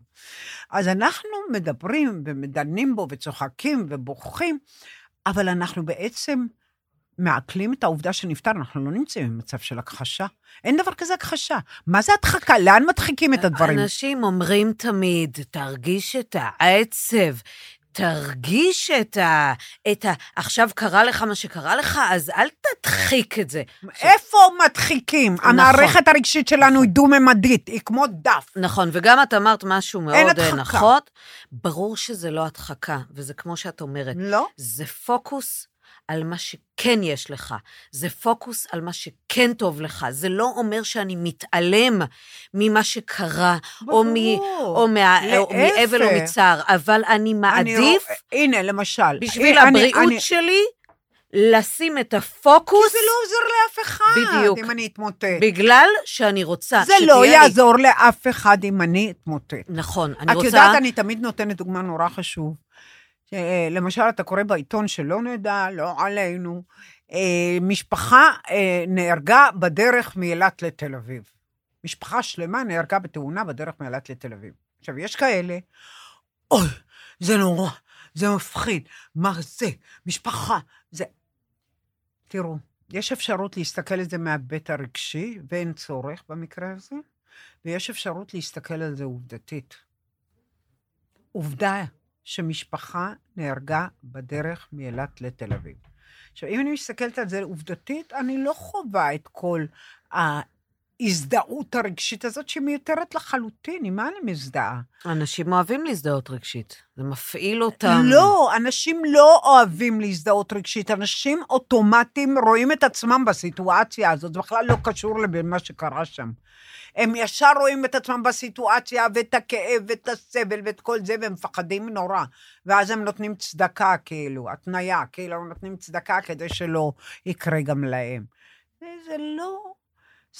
אז אנחנו מדברים ומדנים בו וצוחקים ובוכים, אבל אנחנו בעצם מעכלים את העובדה שנפטר, אנחנו לא נמצאים במצב של הכחשה. אין דבר כזה הכחשה. מה זה הדחקה? לאן מדחיקים את הדברים? אנשים אומרים תמיד, תרגיש את העצב, תרגיש את ה... את ה... עכשיו קרה לך מה שקרה לך, אז אל תדחיק את זה. איפה מדחיקים? המערכת הרגשית שלנו היא דו-ממדית, היא כמו דף. נכון, וגם את אמרת משהו מאוד אה. נכון. ברור שזה לא הדחקה, וזה כמו שאת אומרת, לא? זה פוקוס על מה שכן יש לך, זה פוקוס על מה שכן טוב לך, זה לא אומר שאני מתעלם ממה שקרה, או, מ, ברור. או, מה, או מאבל או. מצער, אבל אני אני מעדיף, רוא- הנה, למשל. בשביל אני- הבריאות אני- שלי, לשים את כי הפוקוס, זה לא עוזר לאף אחד, בדיוק. אם אני אתמוטט. בגלל שאני רוצה זה שתהיה לא לי... יעזור לאף אחד אם אני אתמוטט. נכון, אני את רוצה... יודעת, אני תמיד נותנת דוגמה נורא חשוב. אה, למשל, אתה קורא בעיתון שלא נדע, לא עלינו, אה, משפחה אה, נהרגה בדרך מאילת לתל אביב. משפחה שלמה נהרגה בתאונה בדרך מאילת לתל אביב. עכשיו, יש כאלה, אוי, זה נורא, זה מפחיד, מה זה, משפחה, זה... תראו, יש אפשרות להסתכל על זה מההיבט הרגשי, ואין צורך במקרה הזה, ויש אפשרות להסתכל על זה עובדתית. עובדה שמשפחה נהרגה בדרך מאילת לתל אביב. עכשיו, אם אני מסתכלת על זה עובדתית, אני לא חווה את כל ההזדהות הרגשית הזאת, שהיא מיותרת לחלוטין. עם מה אני מזדהה? אנשים אוהבים להזדהות רגשית, זה מפעיל אותם. לא, אנשים לא אוהבים להזדהות רגשית. אנשים אוטומטיים רואים את עצמם בסיטואציה הזאת, זה בכלל לא קשור למה שקרה שם. הם ישר רואים את עצמם בסיטואציה, ואת הכאב, ואת הסבל, ואת כל זה, והם מפחדים נורא. ואז הם נותנים צדקה, כאילו, התניה, כאילו, הם נותנים צדקה כדי שלא יקרה גם להם. זה לא,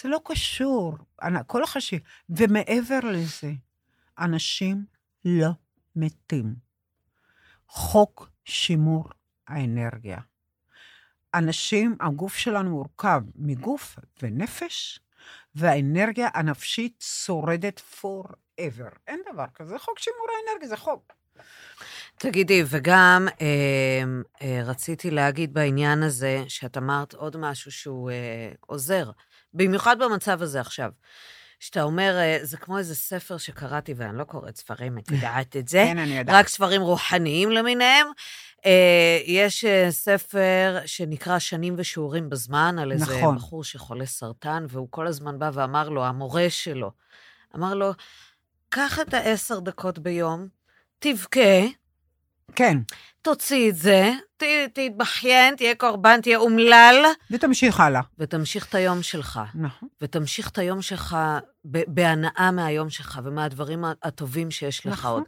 זה לא קשור. כל החשיב. ומעבר לזה, אנשים לא מתים. חוק שימור האנרגיה. אנשים, הגוף שלנו מורכב מגוף ונפש, והאנרגיה הנפשית שורדת forever. אין דבר כזה, חוק שימור האנרגיה, זה חוק. תגידי, וגם אה, אה, רציתי להגיד בעניין הזה, שאת אמרת עוד משהו שהוא אה, עוזר, במיוחד במצב הזה עכשיו. שאתה אומר, אה, זה כמו איזה ספר שקראתי, ואני לא קוראת ספרים, את יודעת את זה, כן, אני יודעת. רק ספרים רוחניים למיניהם. אה, יש אה, ספר שנקרא שנים ושיעורים בזמן, על איזה נכון. בחור שחולה סרטן, והוא כל הזמן בא ואמר לו, המורה שלו, אמר לו, קח את העשר דקות ביום, תבכה, כן, תוציא את זה, ת, תתבכיין, תהיה קורבן, תהיה אומלל, ותמשיך הלאה. ותמשיך את היום שלך. נכון. ותמשיך את היום שלך ב- בהנאה מהיום שלך ומהדברים הטובים שיש לך נכון. עוד.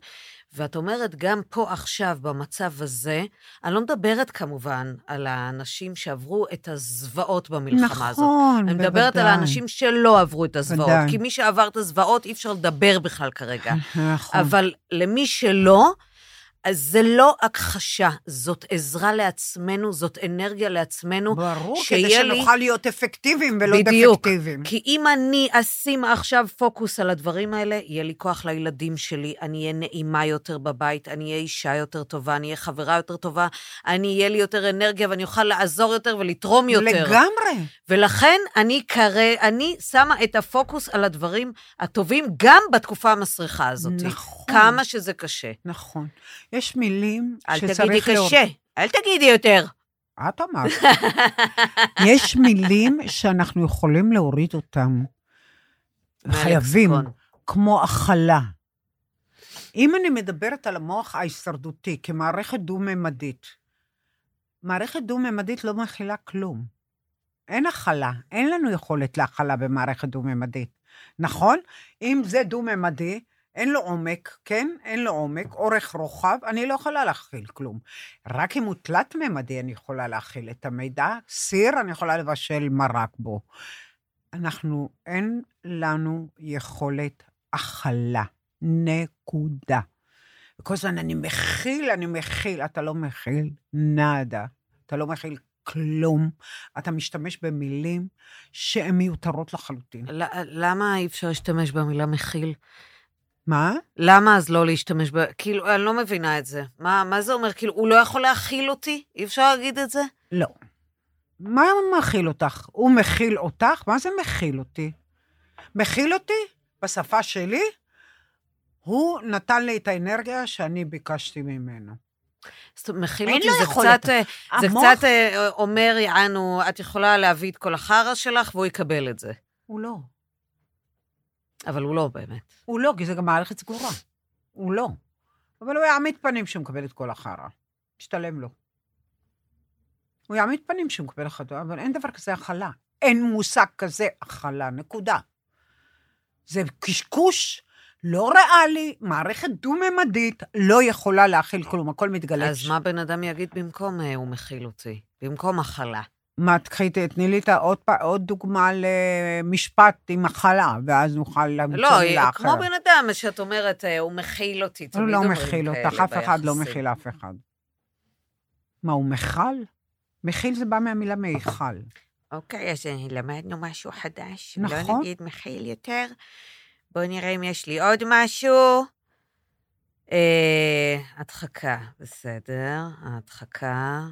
ואת אומרת, גם פה עכשיו, במצב הזה, אני לא מדברת כמובן על האנשים שעברו את הזוועות במלחמה הזאת. נכון, אני מדברת על בוודאי. האנשים שלא עברו את הזוועות, ודאי. כי מי שעבר את הזוועות, אי אפשר לדבר בכלל כרגע. נכון. אבל למי שלא, אז זה לא הכחשה, זאת עזרה לעצמנו, זאת אנרגיה לעצמנו. ברור, כדי שיהיה לי- שנוכל להיות אפקטיביים ולא בדיוק. דפקטיביים. כי אם אני אשים עכשיו פוקוס על הדברים האלה, יהיה לי כוח לילדים שלי, אני אהיה נעימה יותר בבית, אני אהיה אישה יותר טובה, אני אהיה חברה יותר טובה, אני אהיה לי יותר אנרגיה ואני אוכל לעזור יותר ולתרום יותר. לגמרי. ולכן אני קרא, אני שמה את הפוקוס על הדברים הטובים גם בתקופה המסריחה הזאת. נכון. כמה שזה קשה. נכון. יש מילים אל שצריך תגידי לראות. קשה, אל תגידי יותר. את אמרת. יש מילים שאנחנו יכולים להוריד אותם. חייבים. כמו הכלה. אם אני מדברת על המוח ההישרדותי כמערכת דו-ממדית, מערכת דו-ממדית לא מכילה כלום. אין הכלה, אין לנו יכולת להכלה במערכת דו-ממדית, נכון? אם זה דו-ממדי, אין לו עומק, כן? אין לו עומק, אורך רוחב, אני לא יכולה להכיל כלום. רק אם הוא תלת-ממדי אני יכולה להכיל את המידע. סיר, אני יכולה לבשל מרק בו. אנחנו, אין לנו יכולת הכלה. נקודה. וכל הזמן אני מכיל, אני מכיל. אתה לא מכיל נאדה. אתה לא מכיל כלום. אתה משתמש במילים שהן מיותרות לחלוטין. למה אי אפשר להשתמש במילה מכיל? מה? למה אז לא להשתמש ב... כאילו, אני לא מבינה את זה. מה, מה זה אומר? כאילו, הוא לא יכול להכיל אותי? אי אפשר להגיד את זה? לא. מה מכיל אותך? הוא מכיל אותך? מה זה מכיל אותי? מכיל אותי? בשפה שלי? הוא נתן לי את האנרגיה שאני ביקשתי ממנו. זאת אומרת, מכיל אותי, זה. קצת, אה, זה המוח- קצת אה, אומר, יענו, את יכולה להביא את כל החרא שלך, והוא יקבל את זה. הוא לא. אבל הוא לא באמת. הוא לא, כי זה גם מערכת סגורה. הוא לא. אבל הוא יעמיד פנים שהוא מקבל את כל החרא. משתלם לו. הוא יעמיד פנים שהוא מקבל החלטה, אבל אין דבר כזה הכלה. אין מושג כזה הכלה, נקודה. זה קשקוש לא ריאלי, מערכת דו-ממדית לא יכולה להכיל כלום, הכל מתגלה. אז מה בן אדם יגיד במקום אה, הוא מכיל אותי? במקום הכלה. מה, תקחי, תני לי את העוד, פ- עוד דוגמה למשפט עם הכלה, ואז נוכל למצוא לא, מילה כמו אחרת. בן אדם שאת אומרת, אה, הוא מכיל אותי, הוא לא אומרים מכיל אותך, אף אחד לא. מכיל אף אחד. מה, הוא מכל? מכיל זה בא מהמילה מיכל. אוקיי, אז למדנו משהו חדש. נכון. לא נגיד מכיל יותר. בואו נראה אם יש לי עוד משהו. אה, הדחקה, בסדר. ההדחקה.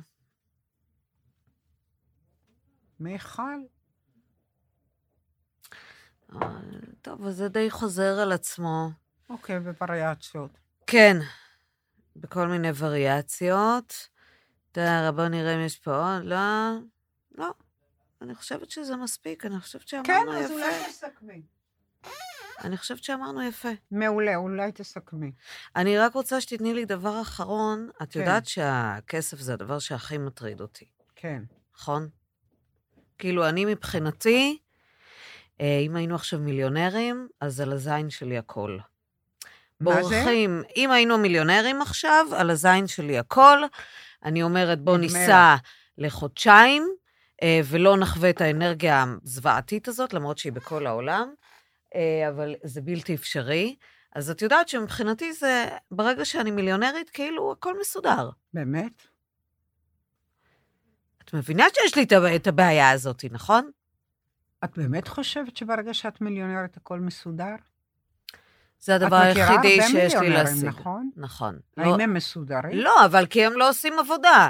מיכל. אה, טוב, אז זה די חוזר על עצמו. אוקיי, בווריאציות. כן, בכל מיני וריאציות. תראה, בואו נראה אם יש פה עוד. לא, לא. אני חושבת שזה מספיק, אני חושבת כן, שאמרנו אז אולי יפה. תסכמי. אני חושבת שאמרנו יפה. מעולה, אולי תסכמי. אני רק רוצה שתתני לי דבר אחרון. את כן. יודעת שהכסף זה הדבר שהכי מטריד אותי, כן. נכון? כאילו, אני מבחינתי, אה, אם היינו עכשיו מיליונרים, אז על הזין שלי הכל. מה זה? בורחים, אם היינו מיליונרים עכשיו, על הזין שלי הכל. אני אומרת, בוא ניסע לחודשיים, אה, ולא נחווה את האנרגיה הזוועתית הזאת, למרות שהיא בכל העולם, אה, אבל זה בלתי אפשרי. אז את יודעת שמבחינתי זה, ברגע שאני מיליונרית, כאילו הכל מסודר. באמת? את מבינה שיש לי את את הבעיה הזאת, נכון? את באמת חושבת שברגע שאת מיליונרת הכל מסודר? זה הדבר את מכירה היחידי הרבה שיש לי מיליונרים, להשיג. נכון? נכון. האם לא, הם מסודרים? לא, אבל כי הם לא עושים עבודה.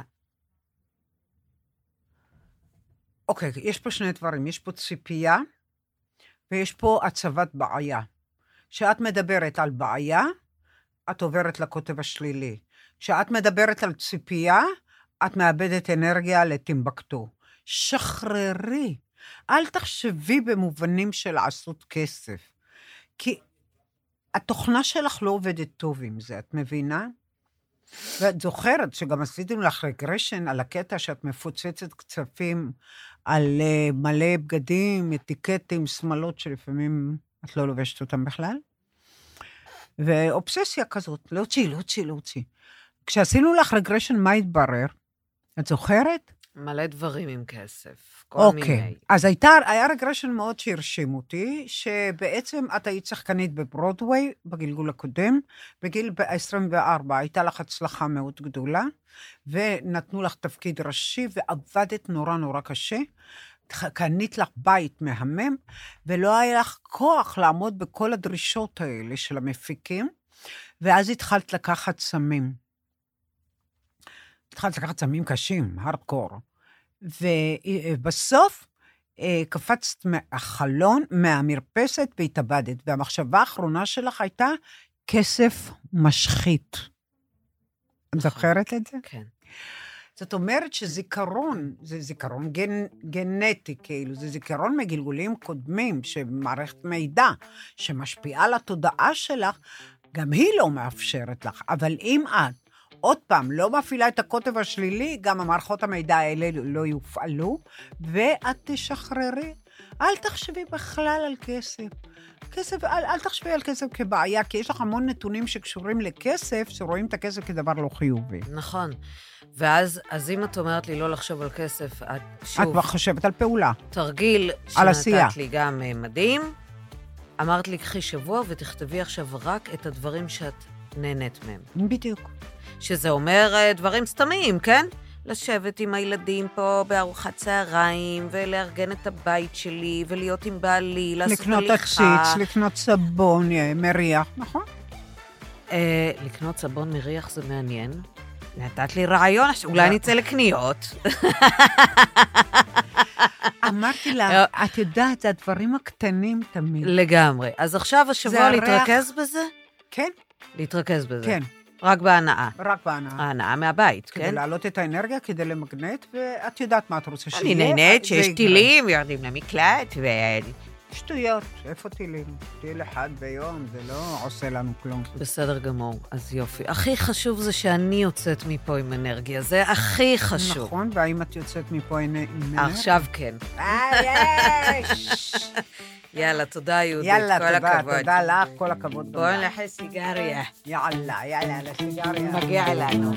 אוקיי, יש פה שני דברים. יש פה ציפייה ויש פה הצבת בעיה. כשאת מדברת על בעיה, את עוברת לקוטב השלילי. כשאת מדברת על ציפייה, את מאבדת אנרגיה לטימבקטו. שחררי. אל תחשבי במובנים של לעשות כסף. כי התוכנה שלך לא עובדת טוב עם זה, את מבינה? ואת זוכרת שגם עשיתם לך regression על הקטע שאת מפוצצת כספים על אה, מלא בגדים, אטיקטים, שמלות, שלפעמים את לא לובשת אותם בכלל. ואובססיה כזאת, להוציא, להוציא, להוציא. כשעשינו לך regression, מה התברר? את זוכרת? מלא דברים עם כסף. כל אוקיי. מיני. אז הייתה, היה regression מאוד שהרשים אותי, שבעצם את היית שחקנית בברודוויי בגלגול הקודם, בגיל ב-24 הייתה לך הצלחה מאוד גדולה, ונתנו לך תפקיד ראשי, ועבדת נורא נורא קשה. קנית לך בית מהמם, ולא היה לך כוח לעמוד בכל הדרישות האלה של המפיקים, ואז התחלת לקחת סמים. התחלת לקחת סמים קשים, הארדקור. ובסוף אה, קפצת מהחלון, מהמרפסת והתאבדת. והמחשבה האחרונה שלך הייתה, כסף משחית. את נכון. זוכרת את זה? כן. זאת אומרת שזיכרון, זה זיכרון גנ, גנטי, כאילו, זה זיכרון מגלגולים קודמים, שמערכת מידע שמשפיעה על התודעה שלך, גם היא לא מאפשרת לך. אבל אם את עוד פעם, לא מפעילה את הקוטב השלילי, גם המערכות המידע האלה לא יופעלו, ואת תשחררי. אל תחשבי בכלל על כסף. כסף, אל, אל תחשבי על כסף כבעיה, כי יש לך המון נתונים שקשורים לכסף, שרואים את הכסף כדבר לא חיובי. נכון. ואז, אז אם את אומרת לי לא לחשוב על כסף, את את שוב, כבר חושבת על פעולה. תרגיל על. שנתת לי גם אה, מדהים. אמרת לי, קחי שבוע ותכתבי עכשיו רק את הדברים שאת נהנית מהם. בדיוק. שזה אומר אה, דברים סתמיים, כן? לשבת עם הילדים פה בארוחת צהריים, ולארגן את הבית שלי, ולהיות עם בעלי, לעשות לקנות הליכה. עציץ, לקנות סבון אה, מריח, נכון? אה, לקנות סבון מריח זה מעניין. נתת לי רעיון, אולי לא. אני אצא לקניות. אמרתי אה. לה, את יודעת, זה הדברים הקטנים תמיד. לגמרי. אז עכשיו השבוע. להתרכז בזה? כן, להתרכז בזה. כן, רק בהנאה. רק בהנאה. ההנאה מהבית, כדי כן? להעלות את האנרגיה, כדי למגנט, ואת יודעת מה את רוצה שיהיה. אני נהנית שיש. טילים, יורדים למקלט, ו... שטויות, איפה טילים? טיל אחד ביום, זה לא עושה לנו כלום. בסדר גמור, אז יופי. הכי חשוב זה שאני יוצאת מפה עם אנרגיה, זה הכי חשוב. נכון, והאם את יוצאת מפה עם אנרגיה? עכשיו כן. אה, יש! יאללה, תודה, יהודית. יאללה, כל תודה, הכבוד. תודה לך, כל הכבוד. בואי תודה. נלך סיגריה. יאללה, יאללה, לסיגריה. מגיע לנו.